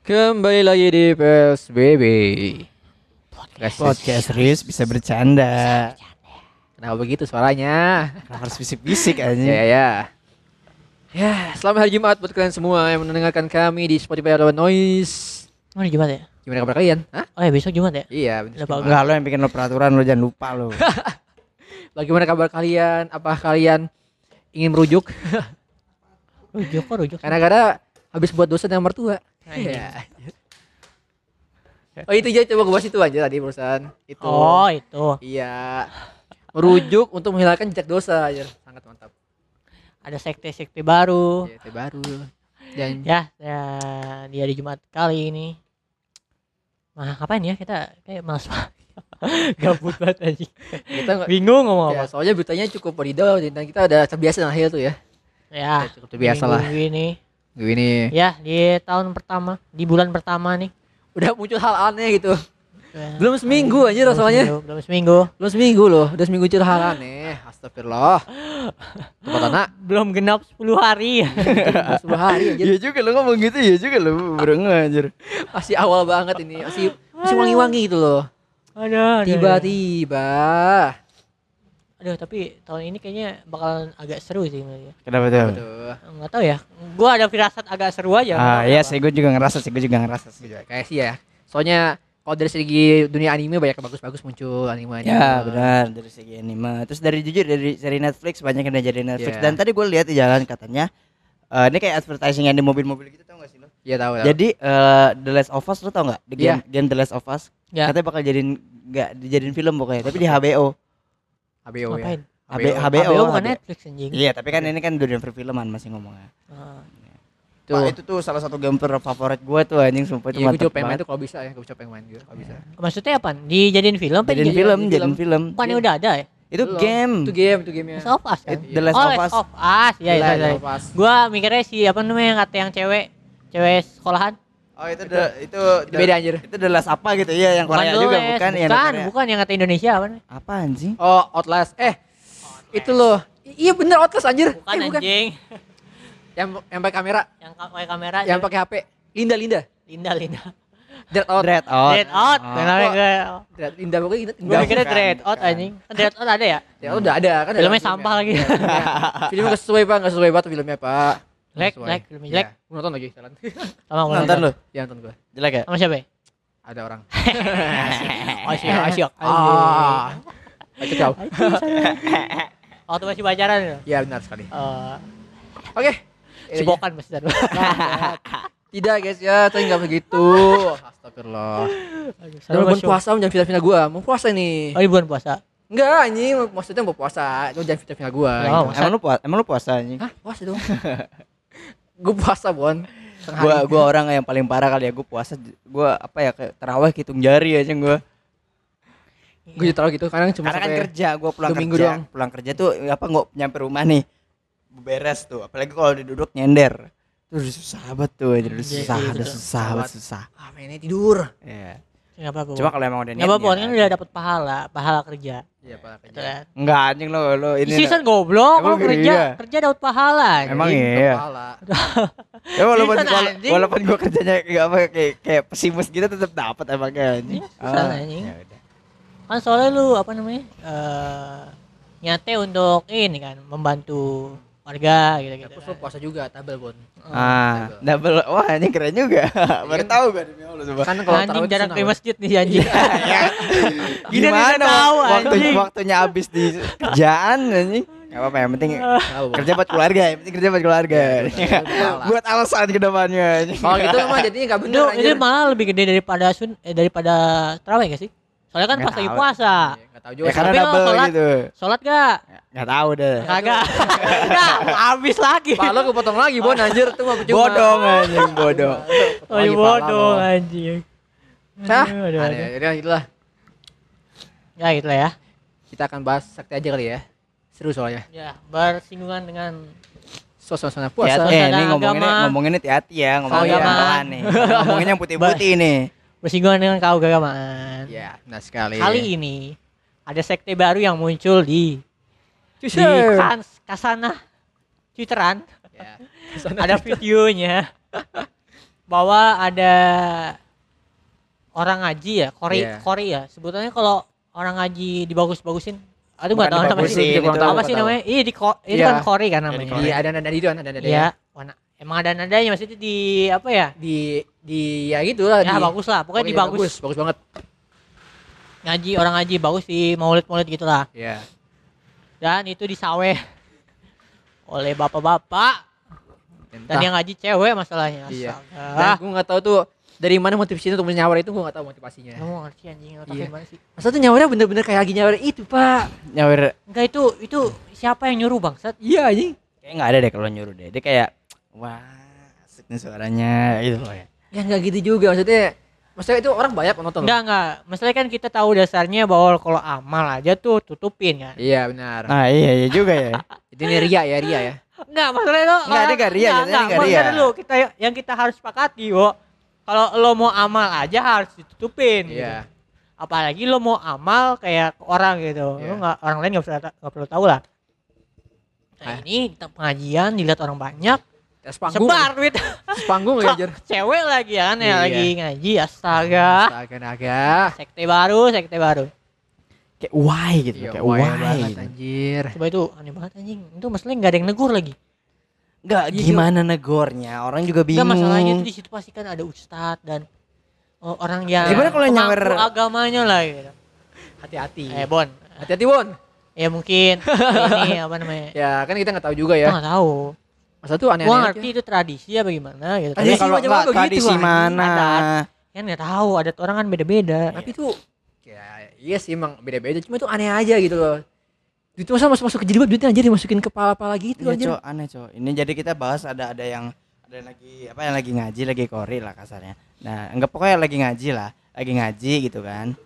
Kembali lagi di PSBB. Podcast. Podcast Riz bisa bercanda. Kenapa begitu suaranya? Harus bisik-bisik aja. Ya ya. Ya, selamat hari Jumat buat kalian semua yang mendengarkan kami di Spotify atau Noise. Oh, ini Jumat ya? Gimana kabar kalian? Hah? Oh ya besok Jumat ya? Iya, bagus. Enggak lo yang bikin lo peraturan lo jangan lupa lo. Bagaimana kabar kalian? Apa kalian ingin merujuk? Rujuk kok rujuk. Karena gara habis buat dosa dengan mertua. Iya. Oh itu aja coba gue bahas itu aja tadi perusahaan itu. Oh itu. Iya. Merujuk untuk menghilangkan jejak dosa aja. Sangat mantap. Ada sekte-sekte baru. Itu baru. Dan Ya, ya di hari Jumat kali ini. Nah, ngapain ya kita kayak banget. Gabut banget anjing. kita Bingung ngomong ya, apa. soalnya beritanya cukup wadidaw dan kita udah terbiasa hal itu ya. Ya, Ya, cukup terbiasa lah. minggu ini. Gini. Ya, di tahun pertama, di bulan pertama nih. Udah muncul hal aneh gitu. Ya, Belum seminggu anjir belum rasanya. Belum seminggu. Belum seminggu loh. Udah seminggu muncul hal aneh. Astagfirullah. Tempat anak. Belum genap 10 hari. 10 hari anjir. Iya juga lo ngomong gitu ya juga lo berengah anjir. Masih awal banget ini. Masih masih wangi-wangi gitu loh. Aduh, Tiba-tiba. Aduh, tapi tahun ini kayaknya bakalan agak seru sih menurut Kenapa tuh? Enggak tahu ya. Gua ada firasat agak seru aja. Ah iya sih gue juga ngerasa sih gue juga ngerasa sih. Kayak sih ya. Soalnya kalau dari segi dunia anime banyak yang bagus-bagus muncul anime. Ya benar dari segi anime. Terus dari jujur dari seri Netflix banyak yang jadi Netflix. Iya. Dan tadi gue lihat di jalan katanya eh, ini kayak advertising yang di mobil-mobil gitu tau gak sih lo? Iya tahu tahu. Jadi eh, The Last of Us lo tau gak? The Iya. game, game The Last of Us Ya. katanya bakal jadiin nggak dijadiin film pokoknya tapi di HBO. HBO ya. Ngapain? HB, HBO. HBO, HBO bukan HBO. Netflix anjing. Iya, tapi kan ini kan dunia perfilman masih ngomongnya. Ah. Tuh. Wah, itu tuh salah satu game favorit gua tuh anjing sumpah itu Iya, gue mantap pengen main tuh kalau bisa ya, gue coba pengen main juga kalau bisa. Maksudnya apa? Dijadiin film apa Jadiin film, jadi jadiin film. Bukannya udah ada ya? Itu Belum. game. Itu game, itu gamenya. Last of Us kan? It- The Last oh, of Last Us. of Us. Iya, iya, Last iya. of Us. Gua mikirnya si apa namanya yang kata yang cewek cewek sekolahan. Oh, itu the, itu Itu beda anjir. Itu The Last apa gitu ya, yang Korea juga Last, bukan yang bukan, bukan yang kata Indonesia apa namanya? Apa anjing? Oh, Outlast. Eh, itu loh. I- Iya bener Outlast anjir. Bukan eh, anjing. Yang yang pakai kamera, yang ka- pakai kamera. yang pakai HP. Linda Linda. Linda Linda. Dread out. Dread Out. Dread Out. Oh. Kenapa gue? Dread Linda pokoknya Linda. Gue mikirnya bukan, Dread Out bukan. anjing. Dread Out ada ya? Ya udah ada kan. ada Filmnya sampah lagi. Iya, filmnya. Filmnya nggak sesuai pak, nggak sesuai banget filmnya pak. Jelek, jelek, jelek. Iya, gua nonton lagi jalan. Sama gua Nonton lu? Ya nonton gua. Jelek ya? Sama siapa? ya? Ada orang. Asyik, asyik. Ah. Baca kau. Waktu masih pacaran ya? Ya benar sekali. Eh, Oke. Cipokan Mas Dar. Tidak guys ya, saya nggak begitu. Astagfirullah. Jangan bulan puasa jangan fitnah-fitnah gua. Mau puasa nih. Oh, ini bulan puasa. Enggak anjing, maksudnya mau puasa. Itu jangan fitnah-fitnah gua. Ya, gitu. Emang lu puasa? Emang lu puasa anjing? Hah, puasa dong. gua puasa, Bon. Hari. gua orang yang paling parah kali ya gua puasa gua apa ya kayak tarawih hitung jari aja gua. Gua juga taruh gitu, kadang cuma Karena kan kerja, gua pulang minggu kerja, doang. pulang kerja tuh apa nggak nyampe rumah nih. Beres tuh, apalagi kalau duduk nyender. Udah susah banget tuh, udah Iya susah, itu susah, susah banget susah. ah, mainnya tidur. Iya. Enggak apa-apa. Cuma kalau emang udah Enggak apa-apa, niatnya, kan udah dapat pahala, pahala kerja. Iya, Pak. Gitu kan. Enggak anjing lo lo ini. Isi kan goblok, Emang kalau kerja, iya? kerja dapat pahala. Emang Jadi, iya. Kepala. Ya walaupun Season, wala- anjing. walaupun gua kerjanya kayak apa kayak kayak pesimis gitu tetap dapat emangnya anjing. Iya, season, anjing. ya udah. Kan soalnya lu apa namanya? Eh nyate untuk ini kan membantu warga gitu-gitu. Terus lu puasa juga, tabel, Bon. Ah, double. Wah, ini keren juga. Baru tahu gua demi Allah coba. Kan kalau anjing sunnah, ke masjid nih anjing. Gini Gimana tahu, waktu anjing. waktunya habis di kerjaan anjing. Enggak apa-apa yang penting kerja buat keluarga, yang penting kerja buat keluarga. betul. buat alasan ke depannya. Kalau gitu mah jadinya enggak bener Itu itu malah lebih gede daripada sun eh, daripada tarawih gak sih? Soalnya kan pas lagi puasa. Enggak tahu juga. Ya karena Tapi kalau double sholat- gitu. Sholat gak? Enggak tahu deh. Kagak. Udah habis lagi. Pala kepotong lagi, Bon, anjir. Itu mah percuma. Bodong anjing, bodong. Oh, iya bodoh anjing. Aduh, aduh. Aneh, ya itulah. Ya gitu lah ya. Kita akan bahas sakti aja kali ya. Seru soalnya. Ya, bersinggungan dengan Suasana Ya, puasa. Suasana eh, ini ngomongin agama. ngomongin hati-hati ya, ngomongin Agama. pelan nih. Ngomongin yang putih-putih nih. Bersinggungan dengan keagamaan. Ya, nah sekali. Kali ini ada sekte baru yang muncul di di Twitter. kan, Kasana Twitteran. Ya. ada videonya. bahwa ada orang ngaji ya, kori Iya. kori ya. Sebutannya kalau orang ngaji dibagus-bagusin, aduh nggak Bukan tahu namanya. sih. itu Apa sih namanya? Iya di ko- itu Iya. kan kori kan Iya, di namanya. Iya, ada nada di ada nada Iya, warna emang ada nadanya maksudnya di apa ya? Di di ya gitu lah. Ya di, bagus lah, pokoknya Pokoknya dibagus. bagus, bagus banget. Ngaji orang ngaji bagus di maulid-maulid gitulah. Iya. Dan itu disaweh oleh bapak-bapak dan yang ngaji cewek masalahnya. Iya. Astaga. Dan gue nggak tahu tuh dari mana motivasinya untuk nyawer itu gue nggak tahu motivasinya. Kamu ngerti anjing otaknya Iya. gimana sih? Masa tuh nyawernya bener-bener kayak lagi nyawer itu pak? Nyawer Enggak itu itu siapa yang nyuruh bangsat? Iya anjing. kayak nggak ada deh kalau nyuruh deh. Dia kayak wah asik nih suaranya gitu loh ya. Ya nggak gitu juga maksudnya. Maksudnya itu orang banyak nonton. loh. Enggak enggak. Masalahnya kan kita tahu dasarnya bahwa kalau amal aja tuh tutupin kan. Iya benar. Nah iya iya juga ya. Jadi ini ria ya ria ya. Enggak, masalahnya lo Enggak, dia nggak ria, enggak, enggak, nggak ria. maksudnya dulu kita yang kita harus sepakati, Wo. Kalau lo mau amal aja harus ditutupin. gitu. Iya. Apalagi lo mau amal kayak ke orang gitu. Iya. Lo nggak orang lain nggak perlu nggak perlu tahu lah. Nah, Ah. ini kita pengajian dilihat orang banyak, Tes panggung. sebar duit. Tes panggung ya anjir. Cewek lagi ya kan ya Iya. lagi ngaji, astaga. Astaga naga. Sekte baru, sekte baru. Kayak why gitu Iya, kayak why why. banget gitu. anjir. Coba itu aneh banget anjing. Itu masalahnya nggak ada yang negur lagi. Enggak Iya, gimana negornya orang juga bingung. Enggak masalahnya itu di situ pasti kan ada ustadz dan oh, orang yang Gimana kalau nyawer- agamanya lah gitu. Hati-hati. Eh Bon, Hati-hati Bon. ya mungkin ini apa namanya? Ya kan kita nggak tahu juga ya. nggak tahu. Masa tuh aneh-aneh. Gua aja. ngerti itu tradisi apa gimana gitu. Tradisi Tapi kalau mah zaman nggak gua gitu, tradisi anjing. mana? Adat. kan nggak tahu adat orang kan beda-beda. Tapi tuh ya iya sih emang beda-beda cuma itu aneh aja gitu loh. Itu masa masuk masuk ke jilbab duitnya anjir dimasukin kepala-kepala gitu Iya anjir. cok aneh cok. Ini jadi kita bahas ada ada yang ada yang lagi apa yang lagi ngaji lagi kori lah kasarnya. Nah anggap pokoknya lagi ngaji lah, lagi ngaji gitu kan.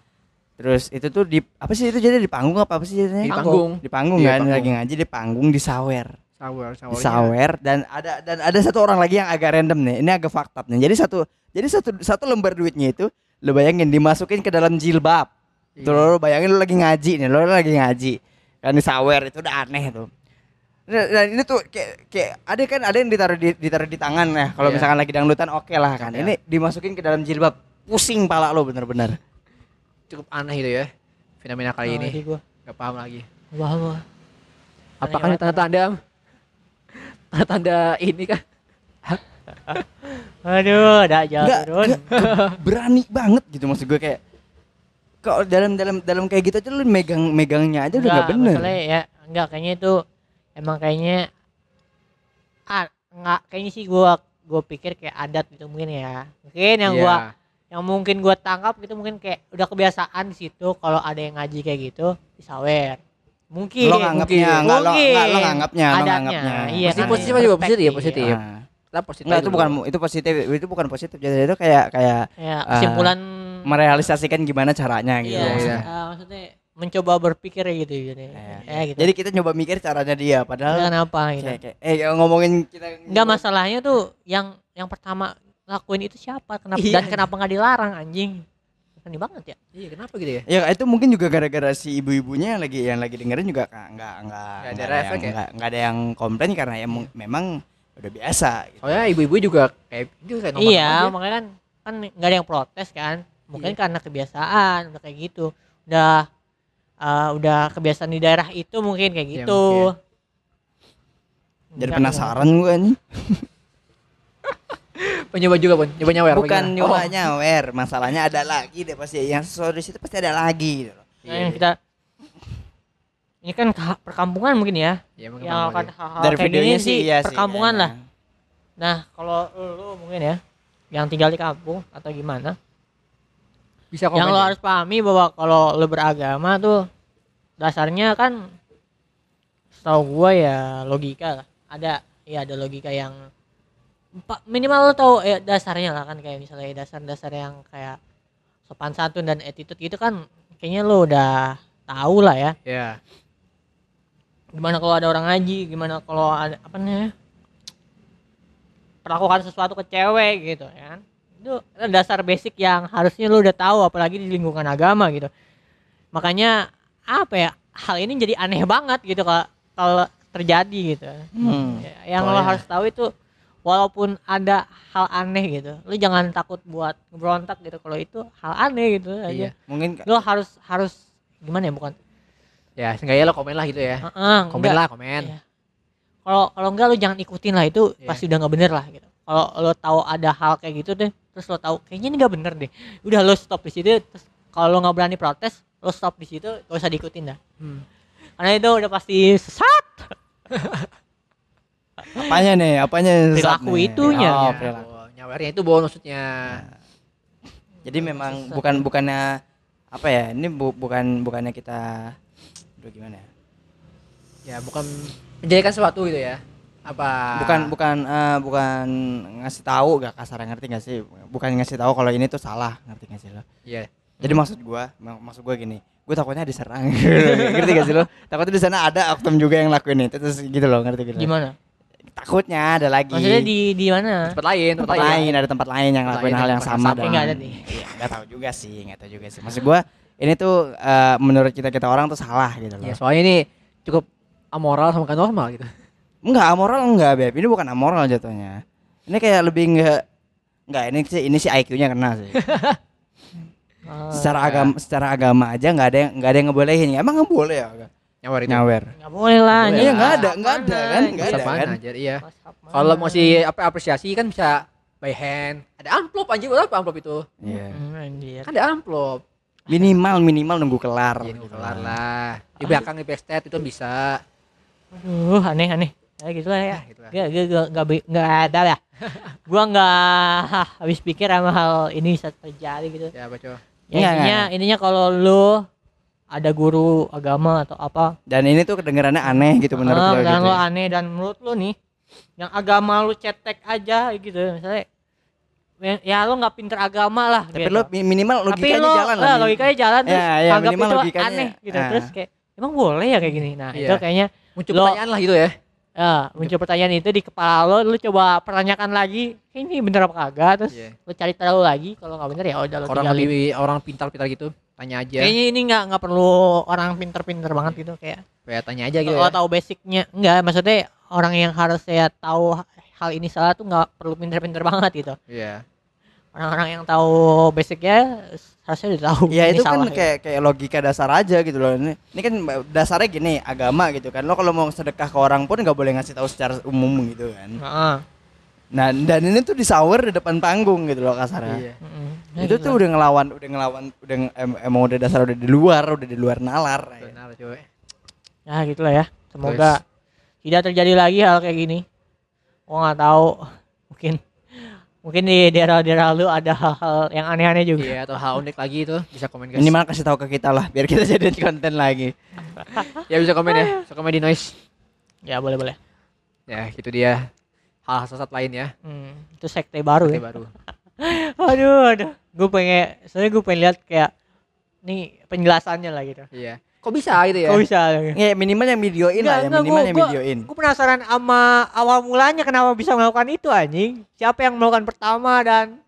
Terus itu tuh di apa sih itu jadi di panggung apa apa sih jadinya? Di panggung. Di panggung Iya, kan panggung. lagi ngaji di panggung di sawer. Sawer, Di sawer dan ada dan ada satu orang lagi yang agak random nih. Ini agak fakta nih. Jadi satu jadi satu satu lembar duitnya itu lo bayangin dimasukin ke dalam jilbab. Iya. Tuh lo bayangin lo lagi ngaji nih, lo lagi ngaji. Kan di sawer itu udah aneh tuh. Nah, nah, ini tuh kayak kayak ada kan ada yang ditaruh di ditaruh di tangan ya. Kalau Iya. misalkan lagi dangdutan oke lah kan. Iya. Ini dimasukin ke dalam jilbab. Pusing pala lo bener-bener. Cukup aneh itu ya. Fenomena kali ini. Ngerti gua. Gak paham lagi. Wah, wah. Apakah ini tanda-tanda Tanda-tanda ini kan? Aduh, dah Enggak, turun. enggak, ke- berani banget gitu maksud gue kayak kalau dalam dalam dalam kayak gitu aja lu megang megangnya aja udah Enggak, nggak bener. ya enggak kayaknya itu emang kayaknya ah enggak kayaknya sih gua gua pikir kayak adat gitu mungkin ya. Mungkin yang Iya. gua yang mungkin gua tangkap gitu mungkin kayak udah kebiasaan di situ kalau ada yang ngaji kayak gitu disawer. Mungkin. Lo nganggapnya, enggak lo, enggak lo nganggapnya, lo nganggapnya. iya, Positif, kan, positif aja, positif ya, positif. Nah. Kita positif. Enggak itu bukan itu positif itu bukan positif jadi itu kayak kayak Ya, Ah, kesimpulan merealisasikan gimana caranya gitu. iya, iya. ah, maksudnya mencoba berpikir gitu gitu. Iya. Ya, gitu. Jadi kita nyoba mikir caranya dia padahal kenapa gitu. kayak, kayak eh ngomongin kita Enggak masalahnya tuh yang yang pertama lakuin itu siapa? Kenapa Iya. dan kenapa nggak dilarang anjing? Aneh banget ya. Iya, kenapa gitu ya? Ya itu mungkin juga gara-gara si ibu-ibunya yang lagi yang lagi dengerin juga nggak nggak nggak ada efek yang, ya? nggak nggak ada yang komplain karena ya mu- memang udah biasa. Gitu. Soalnya ibu-ibu juga kayak itu kayak iya, aja. makanya kan kan nggak ada yang protes kan. Mungkin Iya. karena kebiasaan udah kayak gitu. Udah eh, udah kebiasaan di daerah itu mungkin kayak Iya, gitu. Jadi Nggak- penasaran gue nih. Penyoba juga, Pun. Nyoba nyawer. Bukan bagaimana? nyoba Oh, nyawer, masalahnya ada lagi deh pasti yang sesuatu di situ pasti ada lagi gitu loh. Nah, yang kita ini kan perkampungan mungkin ya. Iya, emang Yang akan aja. hal-hal Dari kayak gini videonya sih sih iya sih. perkampungan iya, lah. iya. Nah, kalau lu mungkin ya yang tinggal di kampung atau gimana? Bisa komen. yang lo ya? harus pahami bahwa kalau lo beragama tuh dasarnya kan setahu gua ya logika lah ada ya ada logika yang minimal lo tahu ya dasarnya lah kan kayak misalnya dasar-dasar yang kayak sopan santun dan attitude gitu kan kayaknya lo udah tahu lah ya Iya. gimana kalau ada orang ngaji gimana kalau ada apa namanya perlakukan sesuatu ke cewek gitu ya kan itu dasar basic yang harusnya lu udah tahu apalagi di lingkungan agama gitu makanya apa ya hal ini jadi aneh banget gitu kalau terjadi gitu Hmm. Ya, yang lo Soalnya- harus tahu itu walaupun ada hal aneh gitu lu jangan takut buat berontak gitu kalau itu hal aneh gitu aja Iya. Mungkin lu harus harus gimana ya bukan Ya, seenggaknya lo komen lah gitu ya. Heeh, Komen enggak. lah, komen. Iya. kalau kalau enggak lu jangan ikutin lah itu Iya. pasti udah nggak bener lah gitu kalau lo tahu ada hal kayak gitu deh terus lo tahu kayaknya ini nggak bener deh udah lo stop di situ terus kalau lo nggak berani protes lo stop di situ gak usah diikutin dah Hmm. karena itu udah pasti sesat apanya nih? Apanya yang sesat Perilaku nih? itunya. Oh, Ya, perilaku. Nyawernya itu bon maksudnya. Jadi memang bukan bukannya apa ya? Ini bu- bukan bukannya kita Aduh gimana ya? Ya, bukan menjadikan sesuatu gitu ya. Apa? Bukan bukan eh, bukan ngasih tahu gak kasar ngerti gak sih? Bukan ngasih tahu kalau ini tuh salah, ngerti gak sih lo? Iya. Jadi maksud gua, mak- maksud gua gini, gua takutnya diserang. ngerti gak sih lo? Takutnya di sana ada oknum juga yang lakuin itu terus gitu loh, ngerti gitu. gimana Takutnya ada lagi. maksudnya di di mana Tempat lain, tempat lain, ada tempat lain yang Tempat lakuin lain, hal yang tempat sama tapi nggak ada nih Iya, nggak tahu juga sih, nggak tahu juga sih. Maksud gua ini tuh eh, menurut kita kita orang tuh salah gitu loh. Ya, soalnya ini cukup amoral sama kan normal gitu. Enggak amoral enggak, Beb. Ini bukan amoral jatuhnya. Ini kayak lebih enggak enggak ini sih ini sih IQ-nya kena sih. Secara agama secara agama aja nggak ada yang nggak ada yang ngebolehin. Emang nggak boleh ya? Nyawer itu. Nyawer. nggak boleh lah Iya nggak ada, nggak ada kan? Nggak ada kan? aja, iya. Kalau mau sih apa apresiasi kan bisa by hand. Ada amplop anjir, buat apa amplop itu? Iya. Hmm, anjir. Kan ada amplop. Minimal minimal nunggu kelar. Iya, gitu kelar lah. Di belakang di backstage itu bisa. Aduh, aneh aneh. Ya gitu lah ya. Ya, gitu lah. Gak, gak, gak, gak, gak ada lah. gua nggak habis pikir sama hal ini bisa terjadi gitu. Ya, baca. Ya, Enggak, intinya, intinya kalau lu ada guru agama atau apa, Dan ini tuh kedengarannya aneh gitu menurut ah, lo dan gitu. lu ya. aneh dan menurut lu nih, yang agama lu cetek aja gitu, misalnya ya- ya lu nggak pinter agama lah Tapi gitu. lo mi- minimal Tapi logikanya lu, jalan lah, logikanya jalan terus Ya, ya, anggap minimal itu logikanya. aneh gitu Ah. terus kayak emang boleh ya kayak gini nah Iya. itu kayaknya Muncul Lo- pertanyaan lah gitu ya. ya muncul pertanyaan itu di kepala lo lu coba pertanyakan lagi "Kayak ini bener apa kagak terus Iya. lu cari tahu lagi kalau nggak bener ya udah lo Orang tinggalin. lebih orang pintar-pintar gitu, tanya aja. kayaknya ini nggak nggak perlu orang pinter-pinter banget gitu kayak Kayak tanya aja gitu kalau ya. tahu basicnya enggak maksudnya orang yang harus saya tahu hal ini salah tuh nggak perlu pinter-pinter banget gitu Iya. orang-orang yang tahu basicnya harusnya udah tahu Ya ini itu kan salah ya. kayak kayak logika dasar aja gitu loh. Ini, ini kan dasarnya gini, agama gitu kan. Lo kalau mau sedekah ke orang pun nggak boleh ngasih tahu secara umum gitu kan. Heeh. Nah, dan ini tuh disawer di depan panggung gitu loh kasarnya. Iya. Mm-mm. Ya itu tuh udah ngelawan, udah ngelawan, udah nge- em- emang udah dasar udah di luar, udah di luar nalar. Coy. ya gitulah ya semoga tidak terjadi lagi hal kayak gini gua nggak tahu mungkin mungkin di daerah-daerah lu ada hal-hal yang aneh-aneh juga Iya, atau hal unik lagi itu bisa komen guys. Minimal kasih tahu ke kita lah, biar kita jadiin konten lagi. Ya bisa komen ya, bisa komen di noise. ya boleh boleh Ya, gitu dia. Hal sesat lain ya. hmm, itu sekte baru Nanti ya baru. aduh aduh gue pengen soalnya gue pengen lihat kayak nih penjelasannya lah gitu Iya. Kok bisa gitu ya? kok bisa Ya minimal yang videoin lah, yang minimal yang videoin. gue penasaran sama awal mulanya kenapa bisa melakukan itu anjing siapa yang melakukan pertama dan,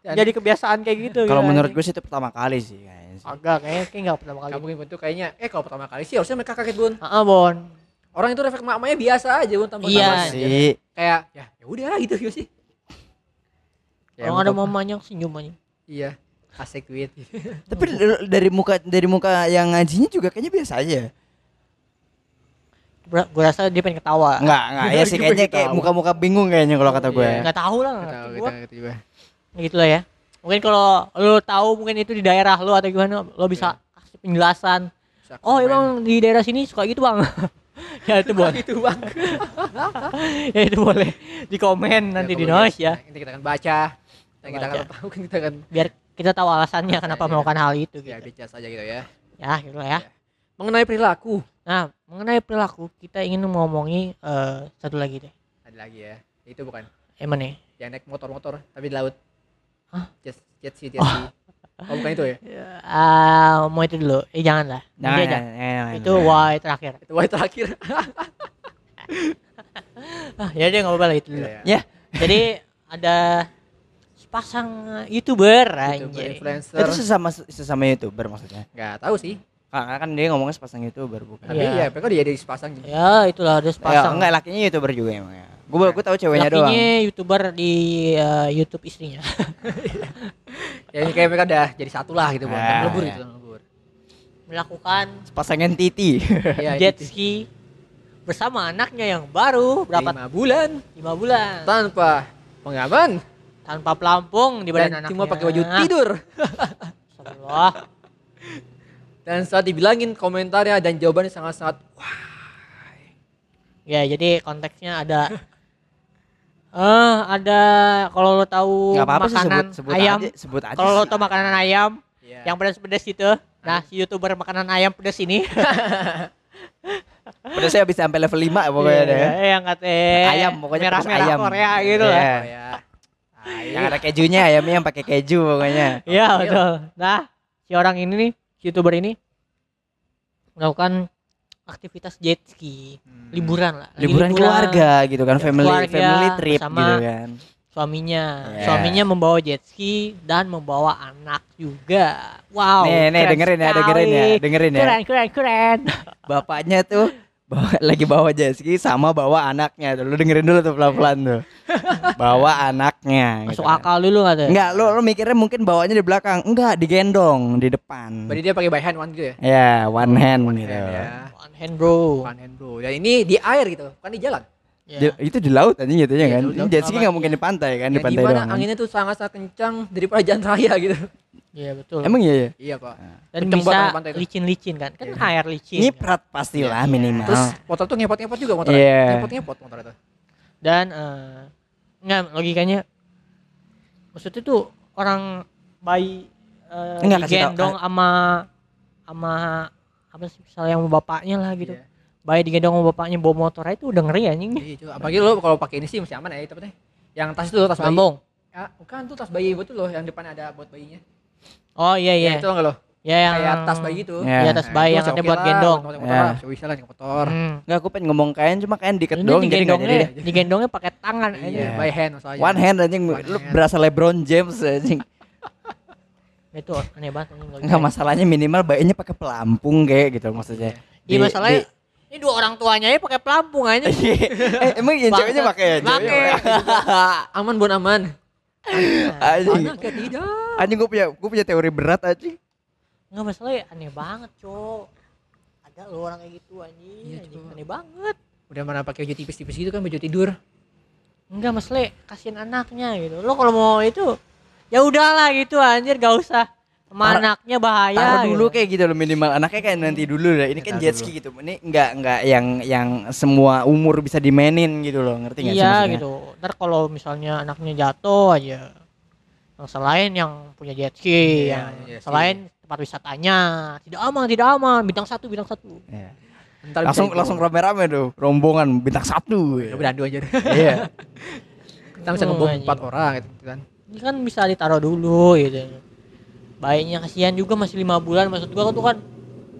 Dan- jadi kebiasaan kayak gitu Kalau gitu, menurut gue sih itu pertama kali sih kayaknya sih. agak kayaknya kayak nggak pertama kali Gak mungkin bentuk kayaknya. Eh kalau pertama kali sih harusnya mereka kaget bun. Ah, Bon. Orang itu refleks mamanya biasa aja bun. tanpa Iya. tambah sih. Kayak ya ya udah gitu gitu sih. Ya, Kalau ada mamanya senyum aja. Iya. Asik duit. Tapi dari- muka dari muka yang ngajinya juga kayaknya biasa aja. Gue rasa dia pengen ketawa. Enggak, enggak ya sih kayaknya kayak muka-muka bingung kayaknya kalau kata gue. Iya. Nggak tahu lah. Gak ngerti tahu gitu, juga. Ya lah ya. Mungkin kalau lu tahu mungkin itu di daerah lu atau gimana, lo bisa kasih penjelasan. Oh emang di daerah sini suka gitu bang. ya itu boleh. itu bang. ya itu boleh. Di komen nanti di noise ya. Nanti kita akan baca. Dan kita akan tahu kita akan Biar kita tahu alasannya kenapa Iya. melakukan hal itu ya gitu. bicara saja gitu ya. Ya gitu lah ya. Mengenai perilaku. Nah mengenai perilaku kita ingin ngomongi eh, satu lagi deh. Ada lagi ya. Itu bukan Emang nih. yang naik motor-motor tapi di laut. Hah? Jet jet ski, jet ski. Oh, bukan itu ya? Ah mau itu dulu. Eh jangan lah. Jangan, aja. jangan, jangan, Itu jangan. why terakhir. Itu wah terakhir. Ah, ya deh nggak apa-apa lah itu dulu. Iya, Ya, Jadi ada sepasang youtuber YouTuber, anjay. influencer. itu sesama sesama youtuber maksudnya. Enggak tahu sih. Karena kan dia ngomongnya sepasang youtuber bukan. Tapi Iya. ya, mereka dia jadi sepasang. Ya itulah ada Ya, sepasang. enggak lakinya youtuber juga emang ya. Gue gue tahu ceweknya doang. Lakinya youtuber di eh, YouTube istrinya. Ya ini kayak mereka udah jadi satu lah gitu, Bang. Ah, Melebur iya. gitu, melebur. Melakukan Sepasang titi. Iya, jet ski bersama anaknya yang baru berapa Lima bulan lima bulan tanpa pengaman tanpa pelampung di badan dan anaknya. cuma pakai baju tidur. Astagfirullah. Dan saat dibilangin komentarnya dan jawabannya sangat-sangat Ya, jadi konteksnya ada eh ada kalau lo tahu apa-apa sih makanan sebut sebut ayam, aja, sebut aja. kalau lo sih. tahu makanan ayam Iya. yang pedas-pedas itu, nah si youtuber makanan ayam pedas ini, Udah saya bisa sampai level 5 pokoknya deh. Iya, yang kata Ayam, pokoknya pedas merah-merah ayam. Korea gitu Iya. lah. Oh, ya. Yang ada kejunya ayamnya yang pakai keju pokoknya. Iya Iya. betul. Nah, si orang ini nih, youtuber ini melakukan aktivitas jet ski, Hmm. liburan lah. lagi Liburan keluarga gitu kan, Ya, family keluarga family trip bersama gitu kan. Suaminya, Iya. suaminya membawa jet ski dan membawa anak juga. Wow. nih, nih keren dengerin ya, sekali. dengerin ya, dengerin ya. Keren, keren, keren. Bapaknya tuh bawa, lagi bawa jet ski sama bawa anaknya. Lu dengerin dulu tuh pelan-pelan tuh. bawa anaknya. Masuk gitu kan. akal dulu nggak tuh? Enggak, lu lu mikirnya mungkin bawanya di belakang. Enggak, digendong di depan. Berarti dia pakai by hand one gitu ya? Ya, one hand One gitu. hand ya. One hand bro. One hand bro. Dan ini di air gitu, bukan di jalan. Ya. Di- itu di laut anjing gitu ya Iya, kan. laut. Jet ski Apa? nggak mungkin di pantai kan, di Ya, pantai doang. kan. anginnya tuh sangat-sangat kencang daripada jalan raya gitu. Iya betul. Emang iya ya? Iya pak. dan kenceng banget bisa licin-licin kan? Kan Iya. air licin. kan? Nyiprat pastilah Iya. minimal. Terus motor tuh ngepot-ngepot juga motor. Iya. Ngepot-ngepot motor itu. dan eh nggak logikanya maksudnya tuh orang bayi eh, tau. digendong sama sama apa sih misalnya sama bapaknya lah gitu Iya. Bayi digendong sama bapaknya bawa motor aja itu udah ngeri anjing Iya, itu. Apalagi lo kalau pakai ini sih masih aman ya, itu apa teh? Yang tas itu loh, tas bayi. lambung Ya, bukan tuh tas bayi betul loh, yang depan ada buat bayinya. oh iya iya Ya, itu enggak lo? ya yang Kayak tas bayi gitu. Ya. Iya, tas bayi yang itu oke buat lah, gendong Motor, motor, Ya. lah, bisa lah naik motor. Hmm. Enggak, aku pengen ngomong kain cuma kain diket ini doang jadi nggak digendongnya jadi digendongnya pakai tangan Iya, aja by hand masalahnya. One hand anjing, One lu hand. berasa LeBron James anjing. itu aneh banget anjing. Enggak masalahnya minimal bayinya pakai pelampung kayak gitu maksudnya. iya masalahnya ini dua orang tuanya aja pakai pelampung aja eh, emang yang ceweknya pakai ya? Pakai. pakai. Aman bon aman. Anjing. Anaknya tidak. Anjing gue punya gue punya teori berat anjing. Nggak masalahnya aneh banget, Cok. Ada lo orang kayak gitu anjing, Iya, anjing. Aneh banget. Udah mana pakai baju tipis-tipis gitu kan baju tidur. Enggak masalah kasihin anaknya gitu. Lo kalau mau itu ya udahlah gitu anjir gak usah sama anaknya bahaya. Taruh dulu gitu. kayak gitu loh minimal anaknya kayak nanti dulu lah. Ini kan jet ski gitu. Ini enggak enggak yang yang semua umur bisa dimainin gitu loh. Ngerti nggak sih Iya maksudnya? gitu. Ntar kalau misalnya anaknya jatuh aja yang selain yang punya jet ski, Iya, yang iya sih. selain tempat wisatanya tidak aman, tidak aman, bintang satu, bintang satu. Iya. Ntar Langsung langsung rame-rame tuh rombongan bintang satu. Udah berandu aja. Iya. Kita bisa Oh, ngebom empat orang gitu kan. Ini kan bisa ditaruh dulu gitu. Bayinya kasihan juga masih lima bulan maksud gua tuh kan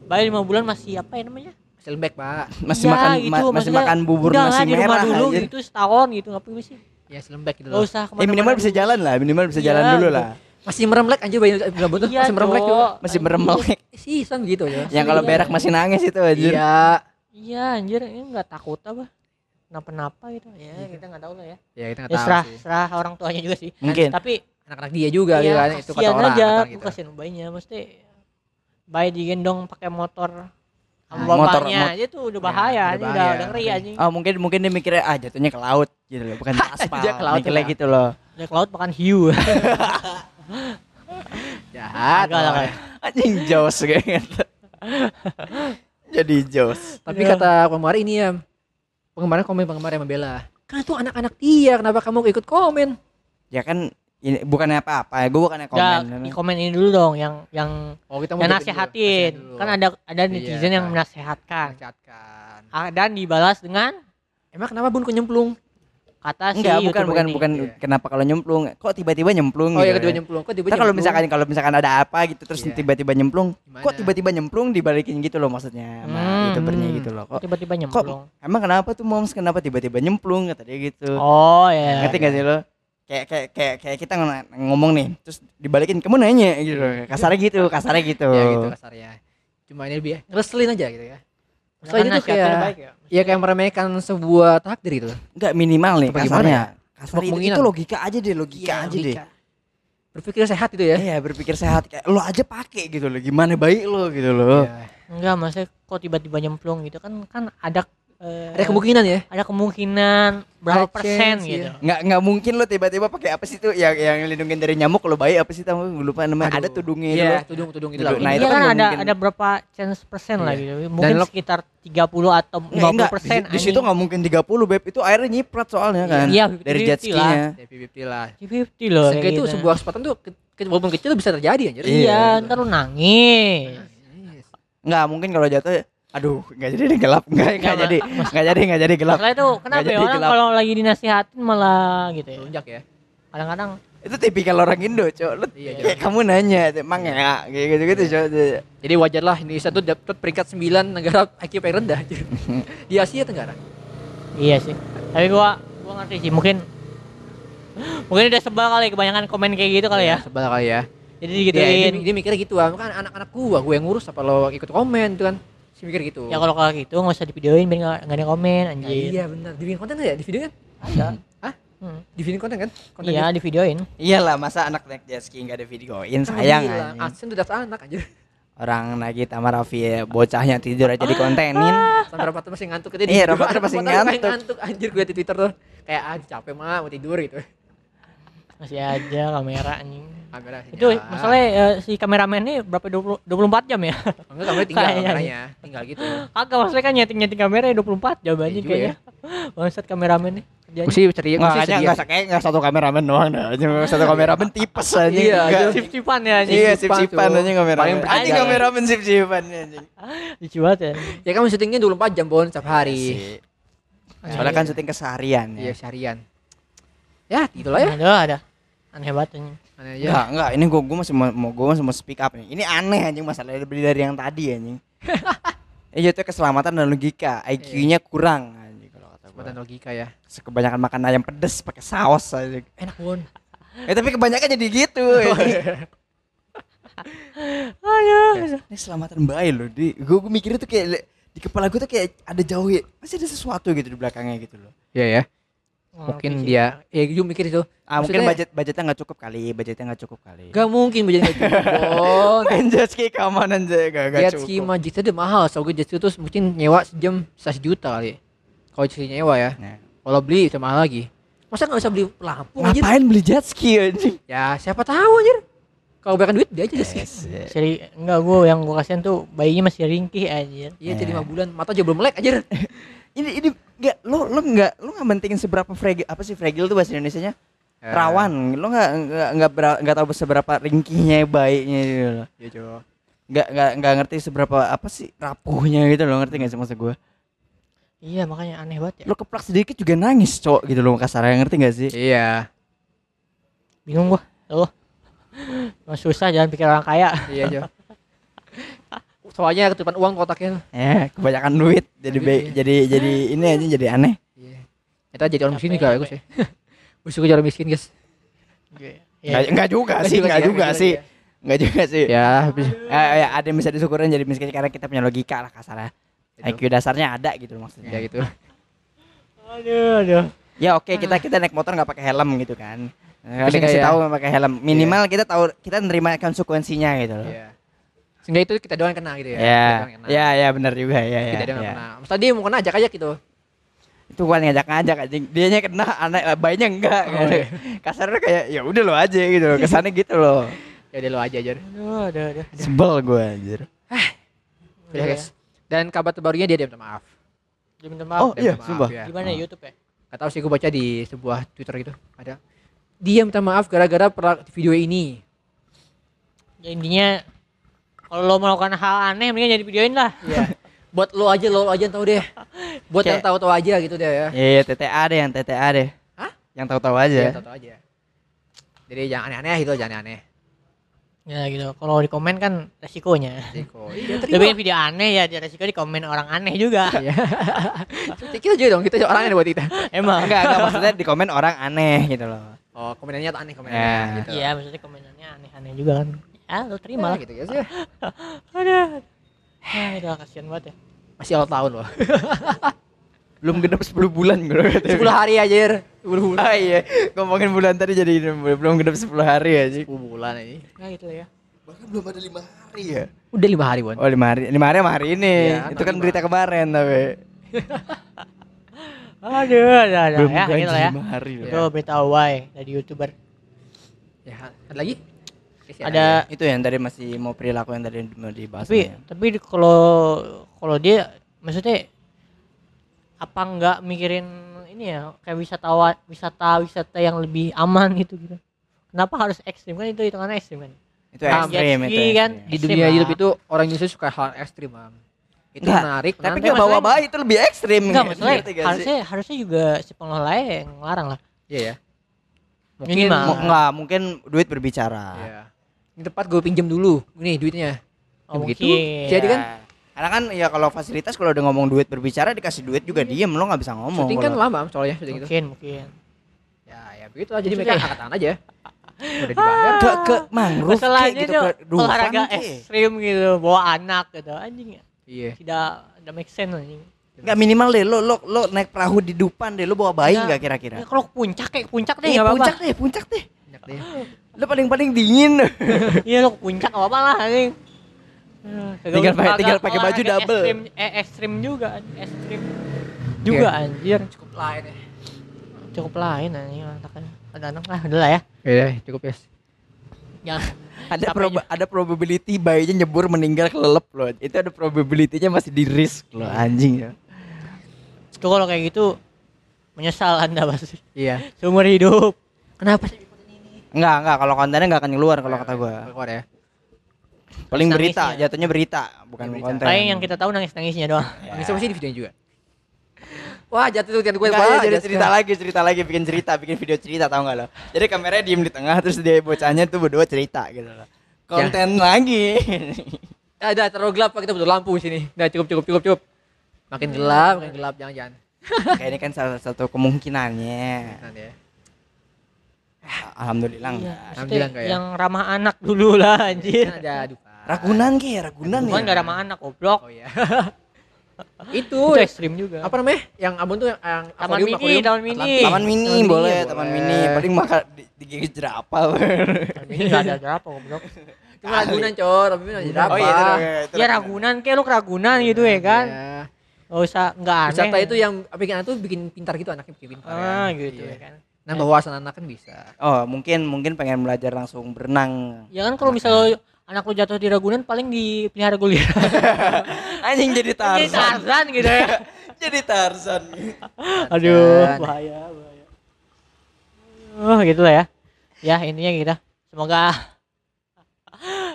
bayi lima bulan masih apa ya namanya? Masih lembek pak. Masih Iya, makan gitu, ma- masih makan bubur Udah nasi lah, di rumah merah dulu anjir. gitu setahun gitu ngapain sih? Ya masih lembek gitu loh. usah Eh minimal bisa jalan lah, minimal bisa jalan Iya, dulu gitu. lah. Masih meremlek anjir bayi tuh Iya, masih meremlek Cok. juga. Masih meremelek. Sih, san gitu ya. Yang kalau Iya. berak masih nangis itu anjir. Iya. Iya anjir ini nggak takut apa? Kenapa-napa gitu ya kita nggak tahu lah ya. Ya kita nggak Ya tahu serah sih. serah orang tuanya juga sih. Mungkin. Tapi Anak-anak dia juga ya, gitu kan itu kata orang. aja, kata gitu. kasihan bayinya mesti bayi digendong pakai motor Ah, motor- mot- aja tuh udah Ya, bahaya aja udah, bahaya, udah ngeri anjing. Oh mungkin mungkin dia mikirnya ah jatuhnya ke laut gitu loh, bukan ke aspal. Dia ke laut Mikirnya lah. gitu loh. Udah ke laut makan hiu. Jahat. Agak lah. Anjing jos kayak gitu. Jadi jos. Tapi Iya. kata penggemar ini ya, penggemar komen penggemar yang membela. Kan itu anak-anak dia, kenapa kamu ikut komen? Ya kan ini bukannya apa-apa, gue bukannya komen. di komen ini dulu dong yang yang Oh kita yang jawabin dulu, nasehatin. nasihatin dulu. Kan ada ada Iya, netizen yang kan. menasehatkan. Nasihatkan. Ah, Dan dibalas dengan Emang kenapa bun kok nyemplung? kata si Enggak, bukan bukan ini. bukan Iya. kenapa kalau nyemplung. Kok tiba-tiba nyemplung Oh gitu. ya kedua ya. nyemplung. Kok tiba Ntar kalau misalkan kalau misalkan ada apa gitu terus Iya. tiba-tiba nyemplung, Gimana? kok tiba-tiba nyemplung dibalikin gitu loh maksudnya sama Hmm, youtubernya gitu loh. Kok Kok tiba-tiba nyemplung. emang kenapa tuh moms kenapa tiba-tiba nyemplung kata dia gitu. Oh ya. Ngerti gak sih lo? Kayak kayak kayak kayak kita ng- ngomong nih, terus dibalikin kamu nanya gitu loh. Kasarnya gitu, kasarnya gitu. ya gitu kasarnya. cuma ini lebih ya, ngeselin aja gitu ya selain itu nasihatnya kayak baik ya. ya kayak meremehkan sebuah takdir gitu Enggak minimal nih Apa gimana kasarnya. Kasar itu, itu logika aja deh, logika Iya, aja deh. logika. berpikir sehat itu ya Iya, berpikir sehat kayak lo aja pakai gitu loh. Gimana baik lo gitu loh. Iya. Enggak, maksudnya kok tiba-tiba nyemplung gitu kan kan ada eh, ada kemungkinan ya ada kemungkinan berapa Ada persen chance, gitu. iya. Nggak nggak mungkin lo tiba-tiba pakai apa sih tuh yang yang lindungin dari nyamuk lo baik apa sih tahu gue lupa namanya. Ada Aduh. tudungnya iya dulu. tudung tudung itu Tudung. lah Nah, Iya itu kan kan nggak ada mungkin. ada berapa chance persen lah Iya. gitu. Mungkin lo- sekitar 30 atau 50 Nggak, enggak, persen. di, di situ nggak mungkin 30 beb itu airnya nyiprat soalnya kan Iya, dari 50-50 jet ski-nya. ya lah 50 loh. Itu gitu. sebuah kesempatan tuh walaupun kecil bisa terjadi anjir Iya, Iya. ntar lu nangis. Yes. Nggak mungkin kalau jatuh aduh nggak jadi deh gelap nggak nggak Nggak, jadi nggak jadi nggak jadi gelap Masalah itu kenapa ya orang kalau lagi dinasihatin malah gitu ya. Lunjak ya Kadang-kadang itu tipikal orang Indo cok lu Iya, kayak kamu nanya emang ya kayak gitu gitu cok Jadi wajar lah Indonesia tuh dapat peringkat 9 negara IQ paling rendah di Asia Tenggara. iya sih. Tapi gua gua ngerti sih mungkin mungkin udah sebel kali kebanyakan komen kayak gitu kali ya. Sebal kali ya. Jadi Iya, digituin. dia, dia mikirnya gitu ah. Kan anak-anak gua, gua yang ngurus apa lo ikut komen tuh kan. Si mikir gitu. Ya kalau kalau gitu nggak usah divideoin biar nggak ada komen Ya, anjir. iya benar. Dibikin konten nggak ya? Di video kan? Ada. Hah? Hmm. Dibikin konten kan? Konten Iya, divideoin. iyalah masa anak naik jet ski nggak ada videoin sayang. Adsen tuh daftar anak anjir. orang Nagita sama Raffi ya, bocahnya tidur aja dikontenin Sampai Rafathar masih ngantuk gitu. Iya, Rafathar masih ngantuk. ngantuk anjir gue di Twitter tuh. Kayak ah capek mah mau tidur gitu. Masih aja kamera anjing. Kamera Itu masalahnya eh, si kameramen ini berapa 20 24 jam ya? Enggak kameranya tinggal Kayaknya. kameranya. Tinggal gitu. Kagak maksudnya kan nyeting-nyeting kamera 24 jam anjing juga kayaknya. Bangsat kameramen nih. kerjanya. Gue sih cari gue Nggak, sedia. nggak kayak nggak satu kameramen doang dah. Cuma satu kameramen tipes aja. Iya, Nggak. aja. Sip-sipan ya anjing. Iya, sip-sipan sip-sipan tuh. aja kameramen. Paling Anjing berjalan. kameramen sip-sipan anjing. Lucu banget ya. Ya kan syutingnya 24 jam Bon setiap hari. Asik. Soalnya kan syuting keseharian Iya ya. seharian. Ya, gitulah ya. Ada ada. Aneh banget anjing. Aneh Enggak, aja. enggak, ini gua gua masih mau, gua masih mau speak up nih. Ini aneh anjing masalahnya beli dari yang tadi anjing. Eh itu keselamatan dan logika, IQ-nya kurang anjing kalau kata gua. Buatan logika ya. Kebanyakan makan ayam pedes pakai saus aja. Enak Bon. Eh tapi kebanyakan jadi gitu. anjing. Ayo. Ini keselamatan bayi loh. Di gua, gua mikirnya tuh kayak di kepala gua tuh kayak ada jauh ya. Masih ada sesuatu gitu di belakangnya gitu loh. Iya ya. Mungkin dia ya gue mikir itu. Ah mungkin budget budgetnya nggak cukup kali, budgetnya nggak cukup kali. Gak mungkin budgetnya gitu. Bon. Kan jet ski keamanan aja gak, gak Jet cukup. ski mah udah mahal. So gue jet ski tuh mungkin nyewa sejam 1 juta kali. Kalau jet ski nyewa ya. Nah, Kalau beli itu mahal lagi. Masa nggak bisa beli lampu anjir? ngapain beli jet ski anjing? Ya siapa tahu anjir. Kalau banyak duit dia aja jet ski. Seri enggak gua yang gua kasihan tuh bayinya masih ringkih anjir. Iya, Eh. jadi 5 bulan, mata aja belum melek anjir. ini ini nggak lo lo nggak lo nggak mentingin seberapa fragile apa sih fragile tuh bahasa Indonesia nya rawan lo nggak nggak nggak tahu seberapa ringkihnya baiknya gitu loh Iya, Cok. nggak nggak nggak ngerti seberapa apa sih rapuhnya gitu loh ngerti nggak sih maksud gue Iya makanya aneh banget ya. lo keplak sedikit juga nangis cok gitu loh kasarnya ngerti nggak sih Iya. Bingung gua. Emang susah jangan pikir orang kaya. Iya, Jo. Soalnya ketupan uang kotaknya. eh kebanyakan duit jadi be- iya. jadi jadi ini aja jadi aneh. Kita jadi orang miskin juga bagus ya. Gue suka jadi orang miskin, guys. nggak nggak juga sih juga nggak sih ya, juga sih juga nggak juga sih Ya, habis Eh, ya, ada yang bisa disyukurin jadi miskin karena kita punya logika lah kasarnya. IQ dasarnya ada gitu maksudnya ya gitu. Aduh, aduh. Ya oke kita kita naik motor nggak pakai helm gitu kan. Tapi kasih tahu pakai helm. Minimal kita tahu kita nerima konsekuensinya gitu loh. Iya. Sehingga itu kita doang kena gitu ya. Ya, ya, ya benar juga ya, ya. Kita doang ya. kena. Mas tadi mau kena ajak aja gitu. Itu kan ngajak-ngajak anjing. Dianya kena, anak bayinya enggak. Oh, iya. Kasarnya kayak ya udah lo aja gitu loh. Kesannya gitu loh. Ya udah lo aja aja. Aduh, aduh, aduh. Sebel gue anjir. Udah guys. Dan kabar terbarunya dia dia minta maaf. Dia minta maaf. Oh, Dia iya, minta sumpah. ya. Gimana ya YouTube ya? Gak tahu sih gue baca di sebuah Twitter gitu. Ada. Dia minta maaf gara-gara video ini. Ya intinya kalau lo melakukan hal aneh mendingan jadi videoin lah. Iya. Buat lo aja lo aja yang tahu deh. Buat yang Kayak- tahu-tahu aja gitu deh ya. Iya, iya, TTA deh yang TTA deh. Hah? Yang tahu-tahu Iya, aja. tahu-tahu aja. Jadi jangan aneh-aneh gitu, jangan aneh. Ya gitu. Kalau di komen kan resikonya. Resiko. Iya, bikin video aneh ya, dia resiko di komen orang aneh juga. Iya. kita juga dong, kita orang aneh buat kita. Emang. Enggak, enggak maksudnya di komen orang aneh gitu loh. Oh, komenannya tuh aneh komenannya Ya. gitu. Iya, maksudnya komenannya aneh-aneh juga kan. Ya, lo terima Malah lah. gitu guys ya. Aduh. Ah, udah kasihan banget ya. Masih awal tahun loh. Belum genap 10 bulan gue 10 hari aja. 10 bulan. Ah iya, ngomongin bulan tadi jadi belum genap 10 hari aja. 10 bulan ini. Nah, gitu ya. Bahkan belum ada 5 hari ya. Udah 5 hari, Bon. Oh, 5 hari. 5 hari sama hari ini. Iya, Itu kan lima. berita kemarin tapi. Aduh, ada ada belum ya, gitu lah ya. 5 hari. Itu berita why dari YouTuber. Ya, ada lagi? Kasihan Ada aja. Itu yang tadi masih mau perilaku yang tadi mau dibahas. tapi ya. tapi di- kalau kalau dia maksudnya apa enggak mikirin ini ya kayak wisatawan wisata wisata yang lebih aman gitu gitu kenapa harus ekstrim kan itu hitungannya ekstrim kan itu Ah, ekstrim itu. kan. ekstrim. di dunia lah. YouTube itu orang Indonesia suka hal ekstrim, Mam. Itu Enggak, menarik, Tapi nggak bawa bayi itu lebih ekstrim. enggak maksudnya harusnya harusnya juga si pengelola yang ngelarang lah Iya ya. Mungkin Minimal. Enggak, mungkin duit berbicara. Iya. Ini tempat gue pinjam dulu. Nih duitnya. oh, begitu. Jadi Ya. kan karena kan ya kalau fasilitas kalau udah ngomong duit berbicara dikasih duit juga diem lo nggak bisa ngomong. syuting kan lama soalnya syuting itu. mungkin mungkin Ya, ya begitu lah. Jadi mereka angkat tangan aja. Udah dibayar. ke ke mangrove masalahnya kek gitu itu ke Dufan olahraga kek. ekstrim gitu bawa anak gitu anjing ya Iya. tidak tidak make sense anjing Enggak minimal deh lo lo lo naik perahu di Dupan deh lo bawa bayi Enggak. nggak kira-kira? ya, kalau ke puncak kayak ke puncak deh Eh, apa-apa puncak deh, puncak deh. Deh. Lo paling-paling dingin. Iya ke puncak apa apa lah anjing. Kagak Tinggal pakai- tinggal pakai baju double. Ekstrim, eh ekstrim juga, ekstrim juga anjir. Cukup lain ya. Cukup lain anjing anaknya. Ada anak lah, udah lah ya. Iya, cukup ya. Jangan ada proba- ada probability bayinya nyebur meninggal kelelep loh. Itu ada probability-nya masih di risk loh anjing ya. itu kalau kayak gitu menyesal anda pasti Iya. seumur hidup. Kenapa sih? Enggak, enggak kalau kontennya enggak akan keluar kalau kata gua. Keluar ya. Paling Nangis berita, nangisnya. jatuhnya berita, bukan Berita. konten. Paling yang kita tahu nangis nangisnya doang. Ya. Sama sih di videonya juga. Wah, jatuh tuh tiap gue. Enggak, Wah, ya, jadi cerita lagi, cerita lagi, bikin cerita, bikin video cerita tahu nggak lo? Jadi kameranya diem di tengah, terus dia bocahnya tuh berdua cerita gitu loh. Konten lagi. Ah, Ada terlalu gelap kita butuh lampu di sini. Udah cukup cukup cukup cukup. Makin gelap, makin gelap jangan jangan. Kayak ini kan salah satu kemungkinannya. Nanti ya. Alhamdulillah Iya, enggak. Alhamdulillah enggak ya. yang ramah anak dulu lah anjir. Kan ada duka. Ragunan ke ya, Ragunan Bukan ya. gak ramah anak goblok. Oh iya. itu Itu ekstrim juga. apa namanya? Yang abon tuh yang, yang Taman akuarium, mini, akuarium. taman mini. Atlantik. Taman mini Taman mini boleh, ya, taman mini. Paling makan di, digigit jerapah. Ini gak ada berapa goblok. Itu Ragunan, Cor. Tapi ada berapa? Oh iya, itu, itu Ya Ragunan kayak lu Ragunan gitu ya kan. Iya. Gak usah enggak aneh. Wisata itu yang bikin anak tuh bikin pintar gitu anaknya bikin pintar. ah kan. gitu Iya. ya kan. Nambah wawasan anak kan bisa. Oh, mungkin mungkin pengen belajar langsung berenang. Ya kan kalau misalnya anak lu jatuh di Ragunan paling dipelihara gulir. Anjing jadi Jadi Tarzan. Tarzan gitu ya. jadi Tarzan. Aduh, Tarzan. bahaya, bahaya. Oh, gitu lah ya. Ya, intinya gitu. Semoga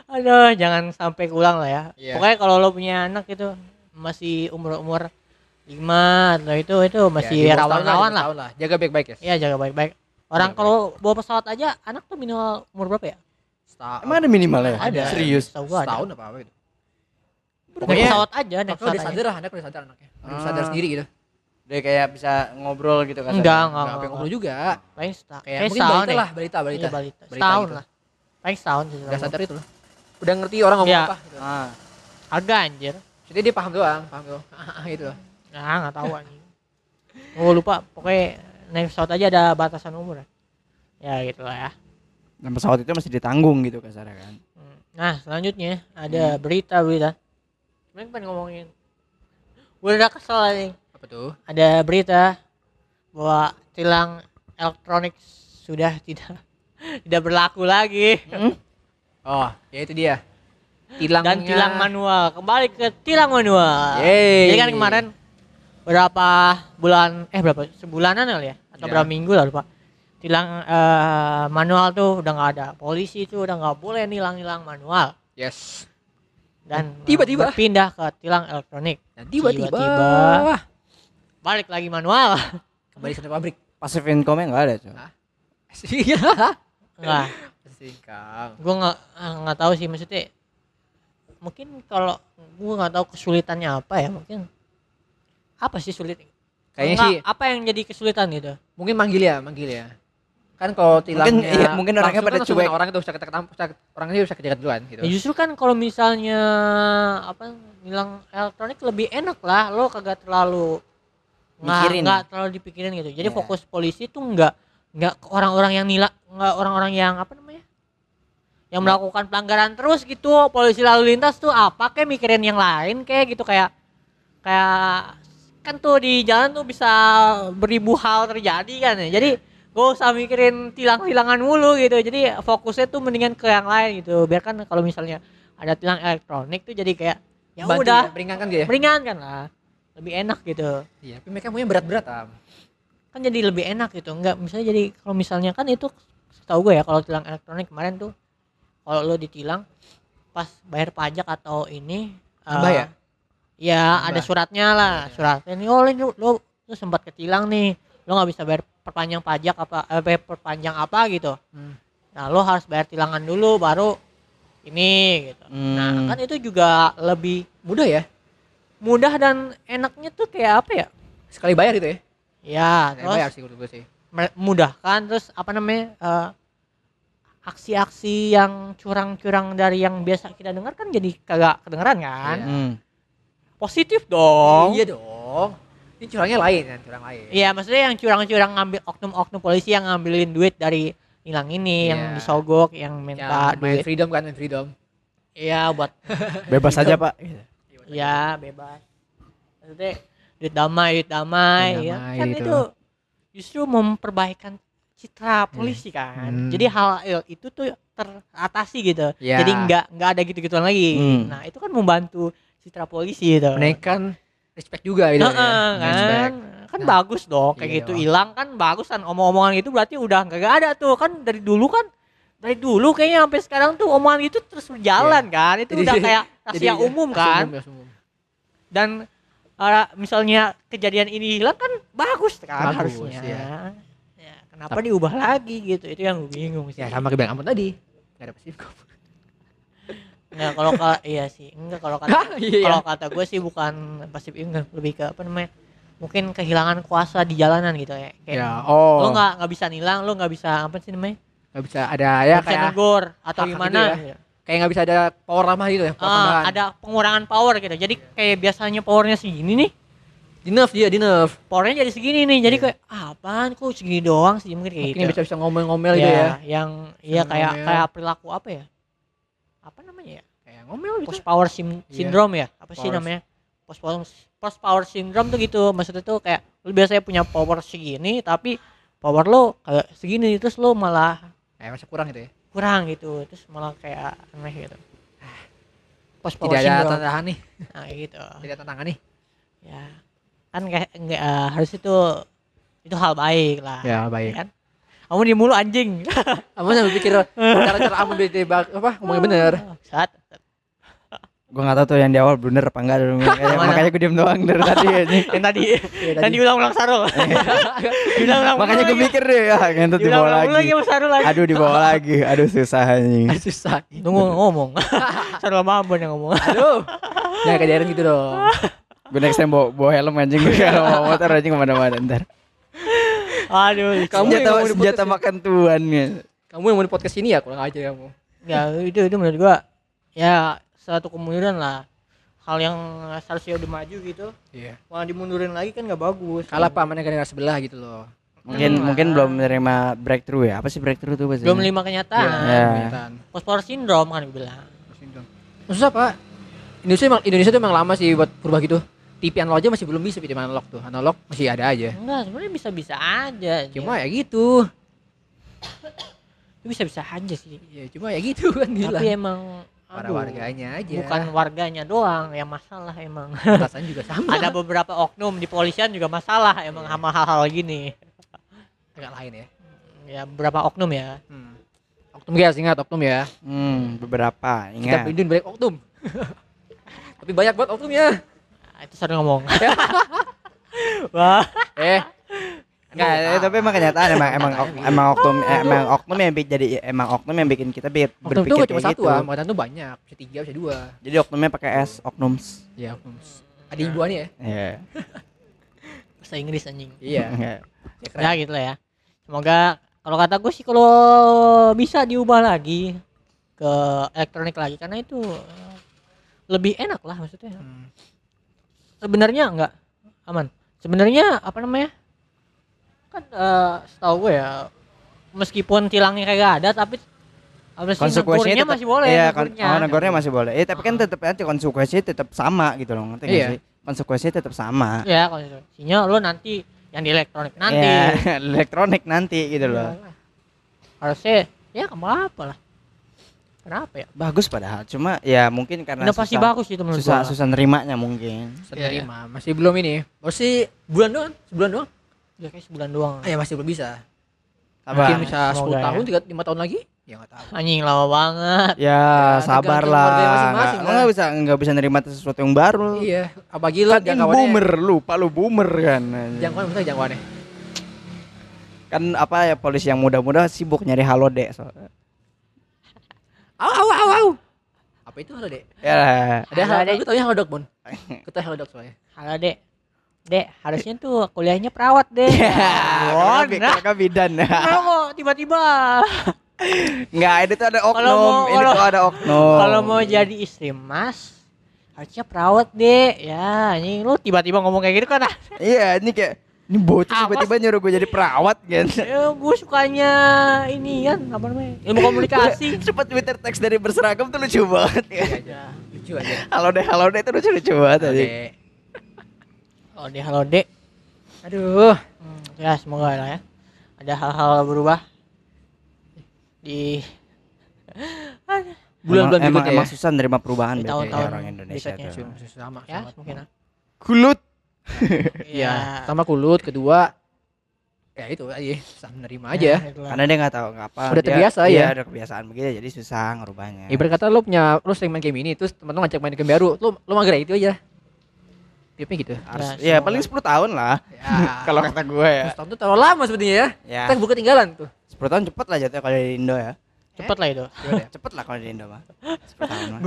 Aduh, jangan sampai ulang lah ya. Iya. Pokoknya kalau lo punya anak itu masih umur-umur 5 atau itu itu masih Ya, bawah setahun rawan-rawan lah. setahun lah. Jaga baik-baik ya. Iya, jaga baik-baik. Orang Jaga kalau bawa pesawat aja anak tuh minimal umur berapa ya? Setahun. Emang ada minimal ya? Ada. Serius. Gua ada. Setahun apa apa gitu. Naik Pokoknya pesawat aja, naik pesawat udah sadar lah, anaknya udah sadar anaknya. Udah sadar Ah. sendiri gitu. Dia kayak bisa ngobrol gitu kan. Enggak, Enggak enggak, ngobrol juga. Paling seta- Kayak mungkin setahun balita deh. lah, balita, balita. Iya, balita. Balita Setahun gitu. lah. Paling setahun sih. Udah sadar itu loh. Udah ngerti orang ngomong Iya. apa gitu. Ah. Agak anjir. Jadi dia paham doang, paham doang. gitu loh. Nah, nggak tahu anjing. Oh lupa, pokoknya naik pesawat aja ada batasan umur ya. Ya gitu lah ya. Dan pesawat itu masih ditanggung gitu kasarnya kan. Hmm. Nah selanjutnya ada berita berita. Sebenarnya pengen ngomongin. Gue udah kesel nih. Apa tuh? Ada berita bahwa tilang elektronik sudah tidak tidak berlaku lagi Oh, ya itu dia. Tilangnya. dan tilang manual kembali ke tilang manual. Yeay. Jadi kan kemarin berapa bulan eh berapa sebulanan kali ya atau Ya. berapa minggu lah lupa. Tilang eh, manual tuh udah nggak ada. Polisi tuh udah nggak boleh nilang-nilang manual Yes. dan Tiba-tiba. pindah ke tilang elektronik. Dan tiba-tiba. Balik lagi manual. kembali satu pabrik. Passive income-nya enggak ada, Cok. Iya. Enggak, Singkang. gua nggak eh, nggak tahu sih maksudnya. Mungkin kalau gua nggak tahu kesulitannya apa ya mungkin. Apa sih sulit? Kayaknya Nggak, sih apa yang jadi kesulitan gitu? mungkin manggil ya, manggil ya. Kan kalau tilangnya iya, mungkin orangnya pada kan cuek. Orang itu bisa kita bisa orangnya bisa kejerat duluan gitu. Ya justru kan kalau misalnya apa bilang elektronik lebih enak lah, lo kagak terlalu nggak Mikirin. nggak terlalu dipikirin gitu. Jadi Iya. fokus polisi tuh nggak nggak ke orang-orang yang nila nggak orang-orang yang apa namanya yang melakukan pelanggaran terus gitu polisi lalu lintas tuh apa kayak mikirin yang lain kayak gitu kayak kayak kan tuh di jalan tuh bisa beribu hal terjadi kan ya. Jadi gak usah mikirin tilang-tilangan mulu gitu. Jadi fokusnya tuh mendingan ke yang lain gitu. Biar kan kalau misalnya ada tilang elektronik tuh jadi kayak ya Bantu udah. ya, meringankan gitu ya. meringankan lah. Lebih enak gitu. Iya, tapi mereka maunya berat-berat am. kan jadi lebih enak gitu. Enggak misalnya jadi kalau misalnya kan itu tahu gue ya kalau tilang elektronik kemarin tuh kalau lo ditilang pas bayar pajak atau ini Nambah eh, ya? Ya Nambah. ada suratnya lah suratnya nih oh lo, lo, lo sempat ketilang nih lo nggak bisa bayar perpanjang pajak apa eh, bayar perpanjang apa gitu Hmm. nah lo harus bayar tilangan dulu baru ini gitu nah Hmm. kan itu juga lebih Mudah ya? mudah dan enaknya tuh kayak apa ya Sekali bayar gitu ya? ya Sekali terus bayar sih gue sih. me- mudahkan terus apa namanya eh, aksi-aksi yang curang-curang dari yang biasa kita dengar kan jadi kagak kedengeran kan Iya. Hmm. Positif dong Iya dong. Ini curangnya lain kan, curang lain. iya maksudnya yang curang-curang ngambil oknum-oknum polisi yang ngambilin duit dari hilang ini yang Iya. disogok yang Yang minta main duit freedom kan, main freedom. iya buat Bebas aja, Pak. ya bebas maksudnya duit damai duit damai, Duit ya damai kan gitu. itu justru memperbaikan citra polisi kan Hmm. jadi hal itu tuh teratasi gitu Ya. jadi nggak nggak ada gitu-gituan lagi Hmm. nah itu kan membantu citra polisi gitu Menaikkan respect juga gitu Heeh, ya. kan Respect. kan Nah, bagus dong kayak iya gitu hilang kan bagus kan omong-omongan itu berarti udah nggak ada tuh kan dari dulu kan dari dulu kayaknya sampai sekarang tuh omongan itu terus berjalan kan itu Iya. Jadi- udah kayak Jadi, rahasia umum kan umum, rahasia umum. dan uh, misalnya kejadian ini hilang kan bagus kan Bagus, harusnya iya. ya kenapa diubah lagi gitu itu yang gue bingung sih Ya sama kayak tadi. Gak ada pasif Enggak kalau ka- iya sih enggak kalau kata Iya. kalau kata gue sih bukan pasif income lebih ke apa namanya mungkin kehilangan kuasa di jalanan gitu ya kayak Ya, oh. lo nggak nggak bisa nilang lo nggak bisa apa sih namanya Gak bisa ada ya bisa kayak negor atau gimana gitu gitu. kayak nggak bisa ada power lama gitu ya. Power tambahan. ada pengurangan power gitu jadi kayak biasanya powernya segini nih di nerf dia di nerf. powernya jadi segini nih jadi Iya. kayak ah, apaan kok segini doang sih mungkin kayak Mungkin gitu bisa bisa ngomel-ngomel gitu ya. yang iya kayak kayak perilaku apa ya apa namanya ya Kayak ngomel gitu. post power sim- Iya. syndrome ya apa sih namanya post power post power syndrome tuh gitu maksudnya tuh kayak lu biasanya punya power segini tapi power lo kayak segini terus lo malah Kayak masih kurang gitu ya. kurang gitu terus malah kayak aneh gitu post power Tidak ada syndrome tantangan nih. nah gitu Tidak ada tantangan nih. ya kan kayak enggak eh, harus itu itu hal baik lah Ya baik. kan kamu di mulu anjing Kamu sampai pikir cara-cara kamu beda apa ngomongnya bener. saat Gua nggak tahu tuh yang di awal blunder apa enggak dulu. Makanya, makanya gue diem doang dari tadi yang tadi Iya, yang diulang-ulang Sarul diulang-ulang Makanya gue mikir deh, ya ngentut dibawa lagi lagi. sama Sarul lagi Aduh dibawa lagi. Aduh susah anjing. Susah. tunggu ngomong Sarul sama Ambon yang ngomong Aduh. Jangan kejarin gitu dong. Gue next time bawa, bawa helm anjing gue kalau bawa motor anjing ke mana-mana ntar. aduh Kamu yang senjata mau di senjata makan tuan ya. Kamu yang mau di podcast ini ya kurang aja kamu. ya itu itu menurut gua ya satu kemunduran lah hal yang seharusnya udah maju gitu Iya. malah dimundurin lagi kan nggak bagus Kalah pak mana negara sebelah gitu loh. Mungkin Hmm. mungkin belum menerima breakthrough ya. Apa sih breakthrough tuh belum lima kenyataan Ya. Kenyataan. post power syndrome kan bilang Susah pak. Indonesia emang Indonesia tuh emang lama sih buat berubah gitu. TV analog aja masih belum bisa TV analog tuh. Analog masih ada aja. enggak sebenarnya bisa bisa aja Cuma ya gitu. itu bisa bisa aja sih Ya cuma ya gitu kan gila. tapi emang Para aduh, warganya aja. bukan warganya doang yang masalah emang Atasan juga sama. ada beberapa oknum di polisian juga masalah emang sama hal-hal gini agak lain ya. ya beberapa oknum ya Hmm. Oknum guys ingat oknum ya. Hmm, beberapa. Kita Ingat. pelindung balik oknum. Tapi banyak banget oknumnya. Nah, itu sering ngomong wah Eh. Enggak, eh, tapi emang kenyataan emang emang ok- emang oknum eh, emang oknum yang bikin jadi emang oknum yang bikin kita bi- Oknum tuh berpikir gak cuma satu gitu. ah, makanya tuh banyak, bisa tiga, bisa dua. Jadi oknumnya pakai S, oknums. Ya, oknum. Ada ibuannya ya? Iya. bahasa Inggris anjing Iya. Iya. Ya, ya gitu lah ya semoga kalau kata gue sih kalau bisa diubah lagi ke elektronik lagi karena itu eh, lebih enak lah maksudnya Hmm. sebenarnya enggak aman sebenarnya apa namanya kan eh, setahu gue ya meskipun tilangnya kagak ada tapi apa sih konsekuensinya masih boleh iya negurnya. oh, negornya masih boleh eh tapi kan tetap aja konsekuensinya tetap sama gitu loh ngerti nggak Iya. sih konsekuensinya tetap sama ya konsekuensinya lo nanti yang di elektronik nanti Iya, elektronik nanti gitu loh Iyalah. harusnya ya kamu apa lah kenapa ya bagus padahal cuma ya mungkin karena inovasi susah, bagus itu menurut susah gua. susah nerimanya mungkin Saya Iya, terima. Masih belum ini. Masih bulan doang, sebulan doang. Ya kayak sebulan doang Ah, ya masih belum bisa. Mungkin bisa 10 Semoga ya. tahun, 3 5 tahun lagi? Ya enggak tahu. anjing lama banget ya sabar tergantung lah warganya masing-masing nggak nggak bisa nggak bisa nerima sesuatu yang baru Iya, apalagi lah kan boomer lu pak lu boomer kan Jangkauan misalnya jangkauannya. kan apa ya polisi yang muda-muda sibuk nyari halo dek soalnya. Au au au au. Apa itu halo, Dek? ya Ada Halo, halo, Dek. gue halo dok, Bun. Kita halo dok soalnya. halo dek harusnya tuh kuliahnya perawat deh nah, karena bidan. Kenapa kok tiba-tiba. Nggak ini tuh ada oknum mau- ini kalau- tuh ada oknum. kalau mau jadi istri mas harusnya perawat deh ya anjing lu tiba-tiba ngomong kayak gitu kan? Ah. iya ini kayak ini bocah tiba-tiba nyuruh gue jadi perawat kan? Ya gue sukanya ini kan? Apa namanya? Ilmu komunikasi. Cepat Twitter teks dari berseragam tuh lucu banget ya. Lucu aja. Halo deh, halo deh itu lucu lucu banget aja. Oh deh halo dek Aduh. Hmm, ya semoga lah ya ada hal-hal berubah di Bulan-bulan emang, emang, ya. susah nerima perubahan Di biasanya tahun-tahun orang Indonesia berikutnya. tuh. Sama, sama, ya sama. mungkin lah Kulut. Iya, sama kulut kedua ya itu aja susah menerima aja. Nah, itulah. Karena dia nggak tahu nggak apa. Udah dia- terbiasa iya, ya. udah kebiasaan begitu jadi susah ngerubahnya. Ibarat kata lu punya lu sering main game ini terus temen lu ngajak main game baru, lu lu mager itu aja. Tipnya gitu. Harus, Ya, ya paling 10 tahun lah. Ya. Kalau kata gue ya. Terus tahun tuh terlalu lama sebenarnya ya. Ya. Kita buka ketinggalan tuh. 10 tahun cepet lah jatuhnya kalau di Indo ya. cepet lah itu Gimana ya? Cepet lah kalau di Indo mah. 10 tahun mah.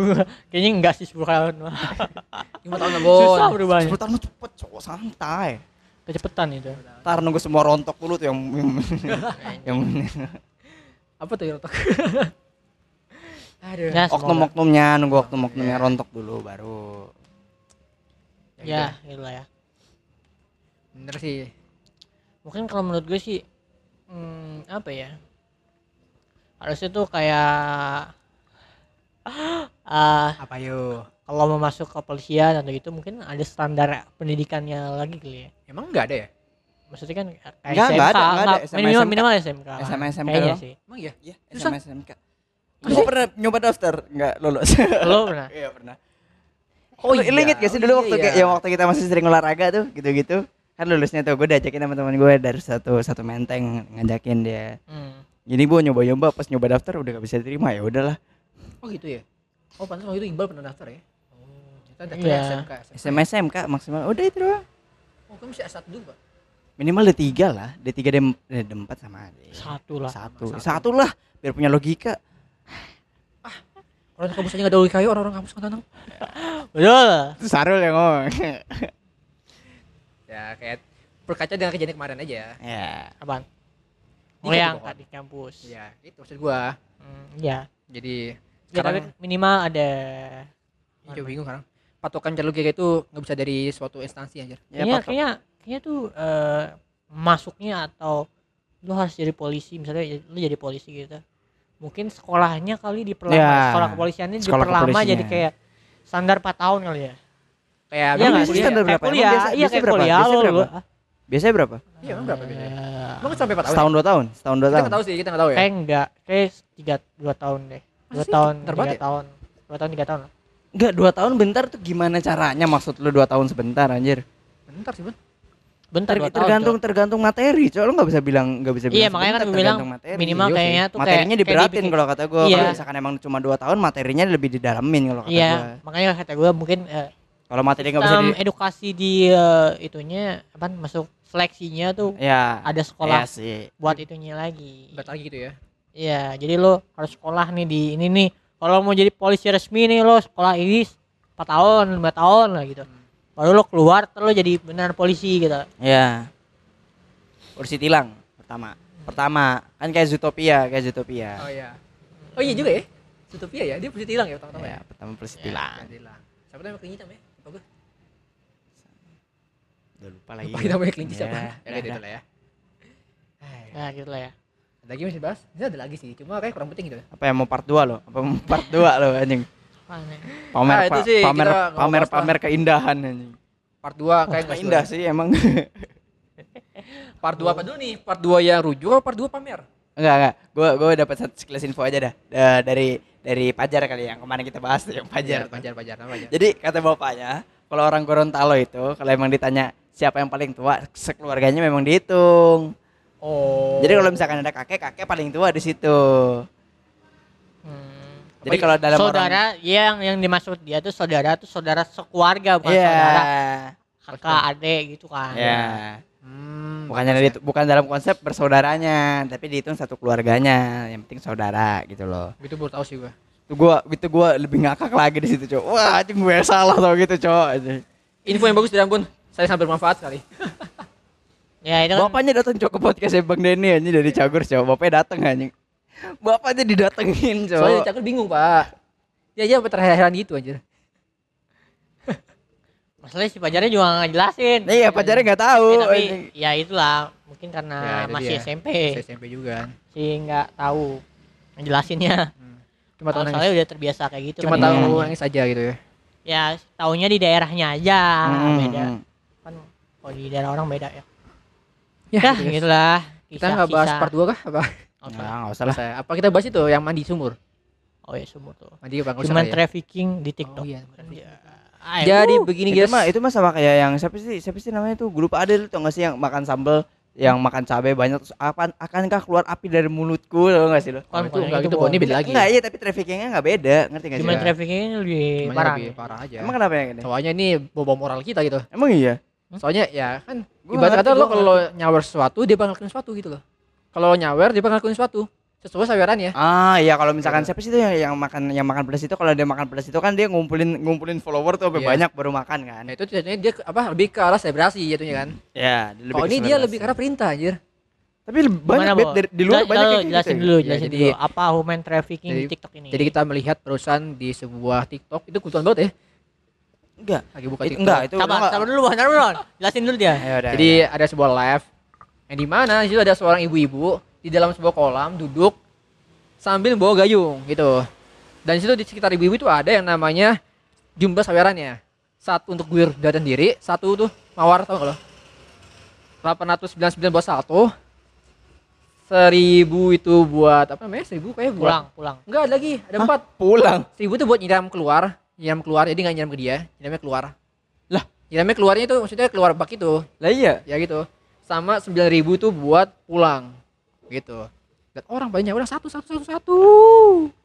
kayaknya enggak sih 10 tahun mah. 5 tahun lah, Bon. susah berubahnya 10 tahun mah cepet cowok santai. kecepetan itu Ntar nunggu semua rontok dulu tuh yang yang Apa tuh yang rotok? Aduh. ya oknum-oknumnya nunggu oknum-oknumnya rontok dulu baru. Ya itulah ya Bener sih. mungkin kalau menurut gue sih hmm, apa ya harusnya tuh kayak ah Apa yuk? kalau mau masuk ke kepolisian atau gitu mungkin ada standar pendidikannya lagi kali ya Emang enggak ada ya? maksudnya kan kayak Nggak, SMK nggak ada, nggak ada. SMA, minimal SMK. minimal SMK lah. SMA, SMK kayaknya sih Emang iya? Iya. SMA SMK. Kamu pernah nyoba daftar? Enggak lulus. lo pernah Iya pernah. Oh Lu- iya. lu inget gak sih Oh dulu iya, waktu iya. kayak- yang waktu kita masih sering olahraga tuh gitu-gitu kan lulusnya tuh gue diajakin sama teman gue dari satu satu menteng ngajakin dia hmm. gini bu nyoba nyoba pas nyoba daftar udah gak bisa terima ya udahlah Oh gitu ya? Oh pantas waktu itu Iqbal pernah daftar ya? Oh, kita daftar Iya. SMK. SMA SMK maksimal udah itu doang Oh kan masih S1 dulu, Pak. minimal D3 lah D3 D, eh, D4 sama D satu lah satu Satu. satu lah biar punya logika Orang kampus aja enggak ada yuk, orang-orang kampus kan tanam. betul itu Sarul yang ngomong Ya kayak berkaca dengan kejadian kemarin aja. ya apaan Di oh yang kampus. di kampus Iya, itu maksud gua. hmm, ya Jadi Ya, tapi sekarang minimal ada ya, coba bingung sekarang. Patokan jalur kayak gitu nggak bisa dari suatu instansi anjir. ya kayaknya kayaknya kayaknya tuh eh, masuknya atau lu harus jadi polisi misalnya lu jadi polisi gitu mungkin sekolahnya kali diperlama Ya, sekolah kepolisiannya sekolah diperlama kepolisiannya. jadi kayak standar 4 tahun kali ya Kayak Iya nggak biasanya sih? standar Kayak berapa? Kuliah, biasa- iya kayak berapa? kuliah Biasanya lu. berapa? lu. biasanya berapa Iya, emang berapa biasanya? Emang sampai 4 tahun. setahun dua tahun setahun dua Kita tahun nggak tahu sih, kita nggak tahu ya. Kayak enggak, kayak tiga dua tahun deh. Dua Masa sih? tahun, Bentar tiga banget ya? tahun, dua tahun tiga tahun. lah. Enggak, dua tahun bentar tuh gimana caranya maksud lu dua tahun sebentar anjir Bentar sih, Bun. Bentar Ter- dua tahun. tergantung Cok. tergantung materi coy lu nggak bisa bilang nggak bisa bilang Iya makanya kan gue bilang tergantung materi. minimal Iya kayaknya tuh materinya kayak, diberatin kayak kalau kata gue Iya. kalau misalkan emang cuma dua tahun materinya lebih didalamin kalau kata Iya, gue makanya kata gue mungkin eh, kalau materi nggak bisa di edukasi di eh, itunya apa masuk seleksinya tuh ya ada sekolah iya sih buat itunya lagi. Berat lagi gitu ya. Iya, jadi lo harus sekolah nih di ini nih. Kalau mau jadi polisi resmi nih lo sekolah ini 4 tahun, 5 tahun lah gitu. Baru lo keluar terus lo jadi beneran polisi gitu. ya kursi tilang pertama pertama kan kayak Zootopia kayak Zootopia Oh iya. Oh iya juga ya. Zootopia ya, dia pasti hilang ya pertama-tama ya ya. pertama plus Ya. hilang. Siapa namanya kelinci namanya? Lupa gue. udah lupa lagi Lupa namanya kelinci Ya, siapa. Ya dah, kayak gitu lah ya. Nah, gitu lah ya. Ada lagi masih bahas? Ini ada lagi sih, cuma kayak kurang penting gitu. apa ya mau part 2 lo apa mau part 2 lo anjing Ya? pamer Ah, itu pa- sih, pamer pamer pamer keindahan anjing Part 2 kayak Nggak nggak indah sih emang Part 2 apa dulu nih? Part 2 yang rujuk atau part 2 pamer? enggak enggak gua gua dapat satu sekilas info aja dah Da- dari dari Pajar kali yang kemarin kita bahas tuh yang Pajar Iya, Pajar, pajar, nama pajar. Jadi kata bapaknya, kalau orang Gorontalo itu kalau emang ditanya siapa yang paling tua, sekeluarganya memang dihitung. Oh. Jadi kalau misalkan ada kakek, kakek paling tua di situ. Hmm. Jadi kalau dalam saudara yang yang dimaksud dia tuh saudara tuh saudara sekeluarga bukan Iya. saudara kakak adik gitu kan. Iya. Hmm, Bukannya di- bukan dalam konsep bersaudaranya, tapi dihitung satu keluarganya. Yang penting saudara gitu loh. gitu baru tahu sih gua. Itu gua itu gua lebih ngakak lagi di situ, Cok. Wah, anjing gue salah tau gitu, Cok. Info yang bagus dari Ambon. Saya sangat bermanfaat sekali. Ya itu kan Bapaknya datang Cok ke podcast Bang Denny anjing dari Cagur, Cok. Bapaknya datang anjing. Bapaknya didatengin, Cok. Soalnya Cakul bingung, Pak. Ya sampai terheran gitu anjir. masalahnya si pacarnya juga nggak jelasin. Nah, iya, pacarnya nggak tahu. Eh, tapi ya itulah mungkin karena Ya, masih dia. SMP Saya SMP juga kan. sih nggak tahu ngejelasinnya. Cuma tahu Soalnya udah terbiasa kayak gitu Cuma kan tahu daerahnya. nangis aja gitu ya. Ya taunya di daerahnya aja Hmm, beda. hmm. Kan kalau di daerah orang beda ya. Ya, Ya, gitu, guys. gitulah. Kita nggak bahas part 2 kah? Apa? Oke. Nah, nggak usah lah. Saya, apa kita bahas itu yang mandi sumur? Oh ya sumur tuh. Mandi bang Human trafficking di TikTok. Oh, iya. Ya. Jadi Ayo. begini itu guys. mah itu mah sama kayak yang siapa sih siapa sih namanya tuh gue lupa ada lu tau gak sih yang makan sambel yang makan cabai banyak terus akan akankah keluar api dari mulutku tau gak sih lo Kan itu kalau enggak itu gitu kok, ini beda lagi. Enggak iya tapi traffickingnya nggak beda ngerti gak sih Human Iya. trafficking ini lebih parah. lebih parah aja. emang kenapa ya gini Soalnya ini bawa moral kita gitu. emang iya Soalnya ya kan ibarat kata lo kalau nyawer sesuatu dia bakal ngelakuin sesuatu gitu loh. Kalau nyawer dia bakal ngelakuin sesuatu sesuai sawerannya. ah iya kalau misalkan siapa sih tuh yang, yang makan yang makan pedas itu kalau dia makan pedas itu kan dia ngumpulin ngumpulin follower tuh sampai Iya. banyak baru makan kan Nah itu jadinya dia ke- apa lebih ke arah selebrasi jatuhnya kan. ya lebih Kalau ini dia lebih ke arah perintah anjir. tapi lebih banyak Bet, dari- di luar Jelas- banyak kayak gitu jelasin ya. dulu, Ya, jelasin jadi- dulu apa human trafficking jadi- di TikTok ini. Jadi kita melihat perusahaan di sebuah TikTok itu kebetulan banget ya. enggak Lagi buka itu, TikTok. enggak itu sabar, enggak. sabar dulu, sabar dulu. Jelasin dulu dia. Ya udah, Jadi ya. ada sebuah live yang di mana di situ ada seorang ibu-ibu di dalam sebuah kolam duduk sambil bawa gayung gitu. Dan di situ di sekitar ibu-ibu itu ada yang namanya jumlah sawerannya. Satu untuk guir dan diri, satu tuh mawar tau gak lo? 899 buat satu. Seribu itu buat apa namanya? Seribu kayak buat Pulang, pulang. Enggak ada lagi, ada empat. pulang Seribu itu buat nyiram keluar, nyiram keluar, jadi nggak nyiram ke dia, nyiramnya keluar. Lah? nyiramnya keluarnya itu maksudnya keluar bak itu, lah iya ya gitu. Sama sembilan ribu itu buat pulang, gitu. Dan orang banyak, orang satu, satu, satu, satu.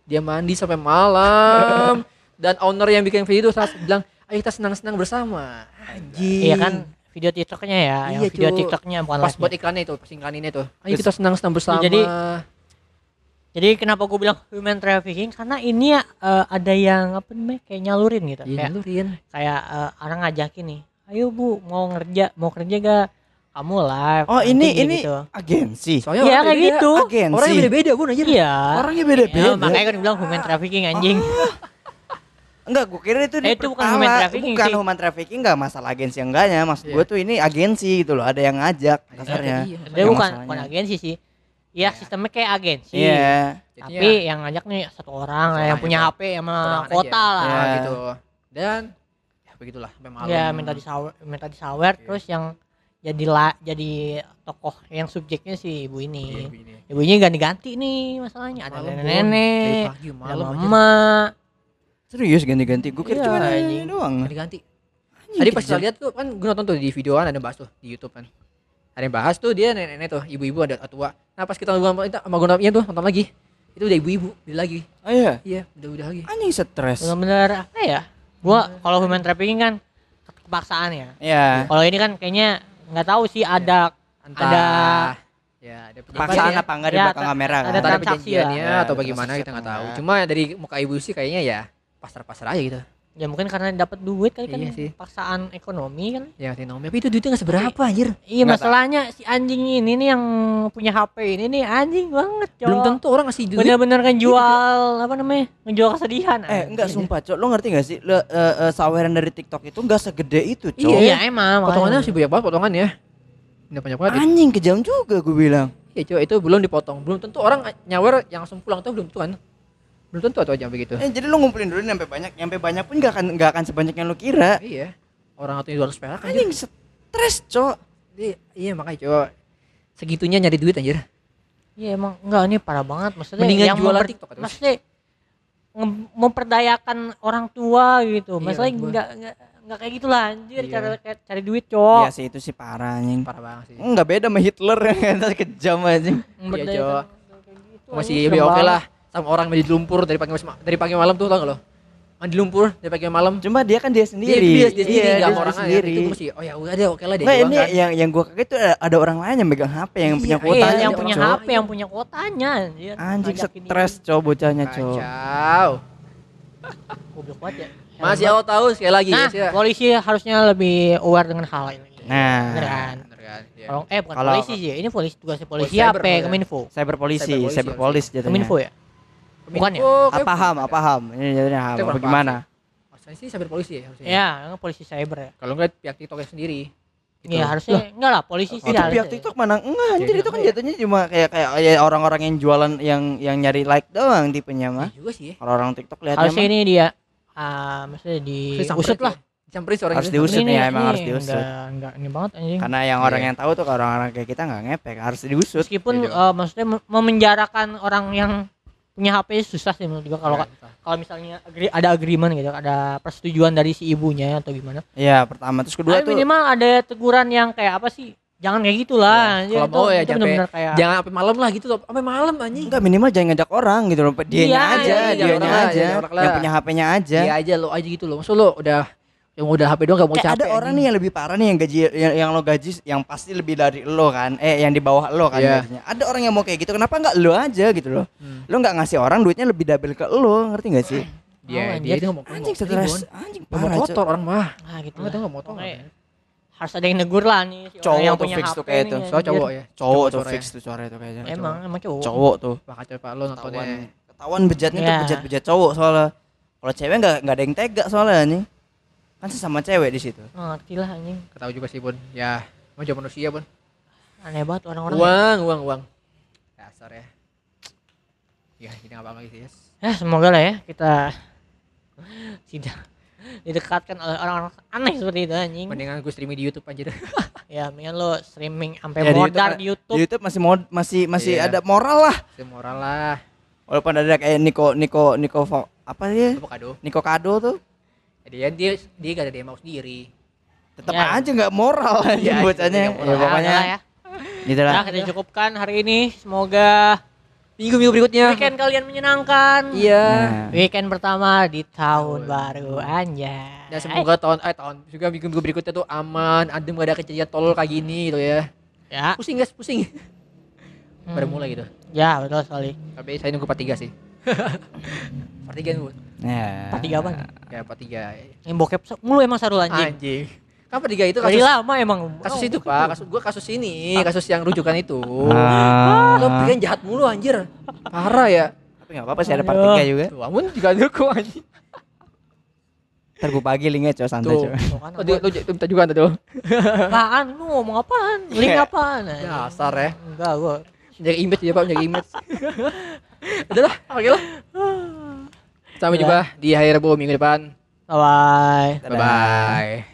Dia mandi sampai malam. Dan owner yang bikin video itu saat bilang, ayo kita senang-senang bersama. Anjing. Iya kan video TikToknya ya, yang Iya, video. TikToknya bukan Pas buat iklannya itu, pas iklannya itu. Ayo Terus- kita senang-senang bersama. Jadi- Jadi kenapa gue bilang human trafficking? Karena ini ya eh, ada yang apa namanya kayak nyalurin gitu, Iya, kayak nyalurin. kayak eh, orang ngajakin nih, ayo bu mau ngerja, mau kerja gak? Kamu live. oh nanti ini gitu. ini agensi Soalnya Iya orang kayak gitu. agensi Orangnya beda-beda, Bu, anjir. Iya. orangnya beda-beda Ya, makanya kan bilang human trafficking anjing. Enggak, gue kira itu di Eh, itu bukan human trafficking Bukan sih. human trafficking enggak masalah agensi enggaknya. Maksud Iya. gue tuh ini agensi gitu loh, ada yang ngajak kasarnya. Iya. Dia Yang bukan masalahnya. bukan agensi sih. Iya, sistemnya kayak agensi. Iya. Tapi yang ngajak nih satu orang Satu yang punya. HP sama kota aja. lah. Iya. Ah, gitu. Dan ya begitulah sampai malam. Ya minta disawer, minta disawer Iya. terus yang jadi la, jadi tokoh yang subjeknya si ibu Iya, ini. begini. Ibunya ganti-ganti nih masalahnya. Ada nenek-nenek, ada mama. Serius ganti-ganti. Gue kira Iya, cuma anjing. ini doang. ganti-ganti. Tadi pas kita lihat tuh kan gue nonton tuh di video kan ada bahas tuh di YouTube kan. Ada yang bahas tuh dia nenek-nenek tuh, ibu-ibu ada tua. Nah pas kita nonton itu sama gue tuh nonton lagi. Itu udah ibu-ibu, udah lagi. Oh iya. Iya, udah udah lagi. Anjing stres. Benar-benar apa ya? Gua kalau human trafficking kan kepaksaan ya. Iya. Kalau ini kan kayaknya nggak tahu sih ada Entah Ada- ya ada Paksaan penjelasannya. apa enggak di Ya, belakang kamera kan? ada transaksi perjanjiannya lah. atau Ya, bagaimana kita nggak tahu. Cuma dari muka ibu sih kayaknya ya pasar-pasar aja gitu. Ya mungkin karena dapat duit kali kan Iya sih. paksaan ekonomi kan. Ya ekonomi. Tapi itu duitnya nggak seberapa anjir. Iya Nggak masalahnya si anjing ini nih yang punya HP ini nih anjing banget cowok. Belum tentu orang ngasih duit. bener-bener ngejual apa namanya ngejual kesedihan Eh, enggak anjing. sumpah, Cok. Lo ngerti gak sih? Le, eh, eh, saweran dari TikTok itu enggak segede itu, Cok. Iya. iya emang Potongannya makanya. sih banyak banget potongannya. Ini banyak banget. Anjing kejam juga gue bilang. Iya coba itu belum dipotong. Belum tentu orang nyawer yang langsung pulang tuh belum tentu kan. Belum tentu atau aja begitu. Eh, jadi lo ngumpulin dulu sampai banyak, sampai banyak pun enggak akan enggak akan sebanyak yang lo kira. Iya. Orang atau jual perak anjir. Anjing stres, Cok. Iya, iya makanya coba segitunya nyari duit anjir. Iya emang enggak ini parah banget maksudnya Mendingan yang jualan memper- TikTok atau maksudnya memperdayakan orang tua gitu. Iya, Masalahnya gua- enggak enggak enggak kayak gitulah anjir Iya. cara kayak cari duit, Cok. Iya sih itu sih parah anjing. Parah banget sih. Enggak beda sama Hitler yang kejam anjing. Memperdayakan Cok. gitu, Masih lebih oke lah sama orang mandi lumpur dari pagi dari pagi malam tuh tau gak lo? Mandi lumpur dari pagi malam. Cuma dia kan dia Dia, sendiri. dia, dia sendiri Iya, nggak dia sama orang lain. sendiri. Itu masih oh ya udah deh oke lah dia Nggak, doang ini kan. yang yang gua kaget itu ada, ada orang lain yang megang HP yang punya Iya, Iya, kuotanya. yang Cok. punya. HP, yang punya kuotanya anjir. Anjing stres cow bocahnya cow. Kacau. dia. Goblok banget ya. Masih awal tahu sekali lagi Nah, ya. polisi harusnya lebih aware dengan hal ini. Nah. Bener kan? Iya. Kalau eh bukan Kalau- polisi sih, ini polisi tugasnya polisi Polisi apa? Keminfo. Cyber polisi, Cyber polisi cyber police jatuhnya. Keminfo ya? Bukan ya? Kominfo, Apa kayak- ham, apa ham? Ini jatuhnya ham. Itu Apa gimana? Maksudnya sih cyber polisi ya harusnya. Ya, yang polisi cyber ya. Kalau enggak pihak TikToknya sendiri. Gitu. Iya, harusnya enggak lah, polisi sih Itu harusnya. pihak TikTok mana? Enggak, anjir Iya, itu kan iya. jatuhnya cuma kayak kayak orang-orang yang jualan yang yang nyari like doang tipenya mah. Iya juga sih. ya. Kalau orang TikTok lihatnya Harusnya ini dia ah maksudnya di Disamperin usut sih. lah. Disamperin seorang Harus itu. diusut Ini nih, nih, emang ini harus diusut. Enggak, enggak ini banget anjing. karena yang orang Iya. yang tahu tuh orang-orang kayak kita nggak ngepek, harus diusut. Meskipun Iya, eh, maksudnya mem- memenjarakan orang yang punya HP susah sih menurut gua kalau Iya, kalau misalnya agree- ada agreement gitu, ada persetujuan dari si ibunya atau gimana. Iya, pertama terus kedua Tapi tuh minimal ada teguran yang kayak apa sih? Jangan kayak gitulah. Anjir. kalau mau ya itu jangan bener-bener kayak Jangan sampai malam lah gitu. Sampai malam anjing. enggak minimal jangan ngajak orang gitu loh. Dianya Iya, aja, iya, lah, aja. jangan orang lah. Yang punya HP-nya aja. Dia aja lo aja gitu loh. Maksud lo udah yang udah HP doang gak mau Kayak capek. ada orang nih yang lebih parah nih yang gaji yang, yang lo gaji yang pasti lebih dari lo kan. Eh yang di bawah lo kan Iya. gajinya. Ada orang yang mau kayak gitu. Kenapa nggak lo aja gitu loh? Hmm. Lo nggak ngasih orang duitnya lebih double ke lo, ngerti gak sih? Dia Oh, dia itu ngomong Anjing stres, anjing Mau parah. kotor orang mah. ah gitu. Orang lah. tuh gak motor. Makanya harus ada yang negur lah nih si orang Cowok yang tuh punya fix HP tuh kayak nih, tuh. So anjir. cowok ya. Cowok tuh fix ya. tuh suara itu kayaknya. Emang emang cowok. Cowok tuh. Bakal coba lo nontonnya. Ketahuan ketahuan bejatnya tuh Iya. bejat-bejat cowok soalnya. Kalau cewek nggak nggak ada yang tega soalnya nih. Kan sesama cewek di situ. Oh, ngerti lah anjing. Ketahu juga sih Bun. Ya, mau jadi manusia Bun. Aneh banget orang-orang. Uang, uang, uang. Dasar ya. Ya, ini apa lagi sih, Yes? Ya semoga lah ya kita tidak didekatkan oleh orang-orang aneh seperti itu anjing. Mendingan gue streaming di YouTube anjir. Ya, mendingan lo streaming sampai Ya, YouTube- di YouTube. Di YouTube masih mod, masih masih Iya. ada moral lah. Semoral lah. Walaupun ada kayak Niko Niko Niko apa dia? Apa kado? Niko Kado tuh Jadi ya dia dia gak ada dia mau sendiri. tetap Ya. aja nggak moral aja Iya, bocahnya. itu nggak Ya, moral. pokoknya ya. gitu lah. Nah, kita cukupkan hari ini. Semoga Minggu-minggu berikutnya. weekend kalian menyenangkan. Iya. Nah. Weekend pertama di tahun Tahun. baru anjay. Dan semoga tahun eh tahun juga minggu-minggu berikutnya tuh aman, adem gak ada kejadian tolol kayak gini gitu ya. ya. Pusing guys, pusing. Hmm. Baru mulai gitu. Ya, betul sekali. Tapi saya nunggu part 3 sih. part 3 nunggu. Ya. Part tiga apa? Ya part 3. Yang bokep mulu emang Sarul anjing. Anjing. Kan part 3 itu Dari kasus lama emang. kasus Oh, itu, bokep Pak. Kasus gua kasus ini, kasus yang rujukan itu. Ah. Lo bikin jahat mulu anjir. Parah ya. Tapi nggak apa-apa sih ada part Aduh. 3 juga. Tuh, amun juga dukung anjing. Ntar gue pagi linknya coy santai Oh, dia, lu j- minta juga tuh. apaan? Lu ngomong apaan? Link Iya. apaan? Dasar ya. Enggak, gua. Jaga image ya, Pak, jaga image. Udah lah, oke lah. Sampai Udah. jumpa di hari Rabu minggu depan. Bye bye. Bye bye.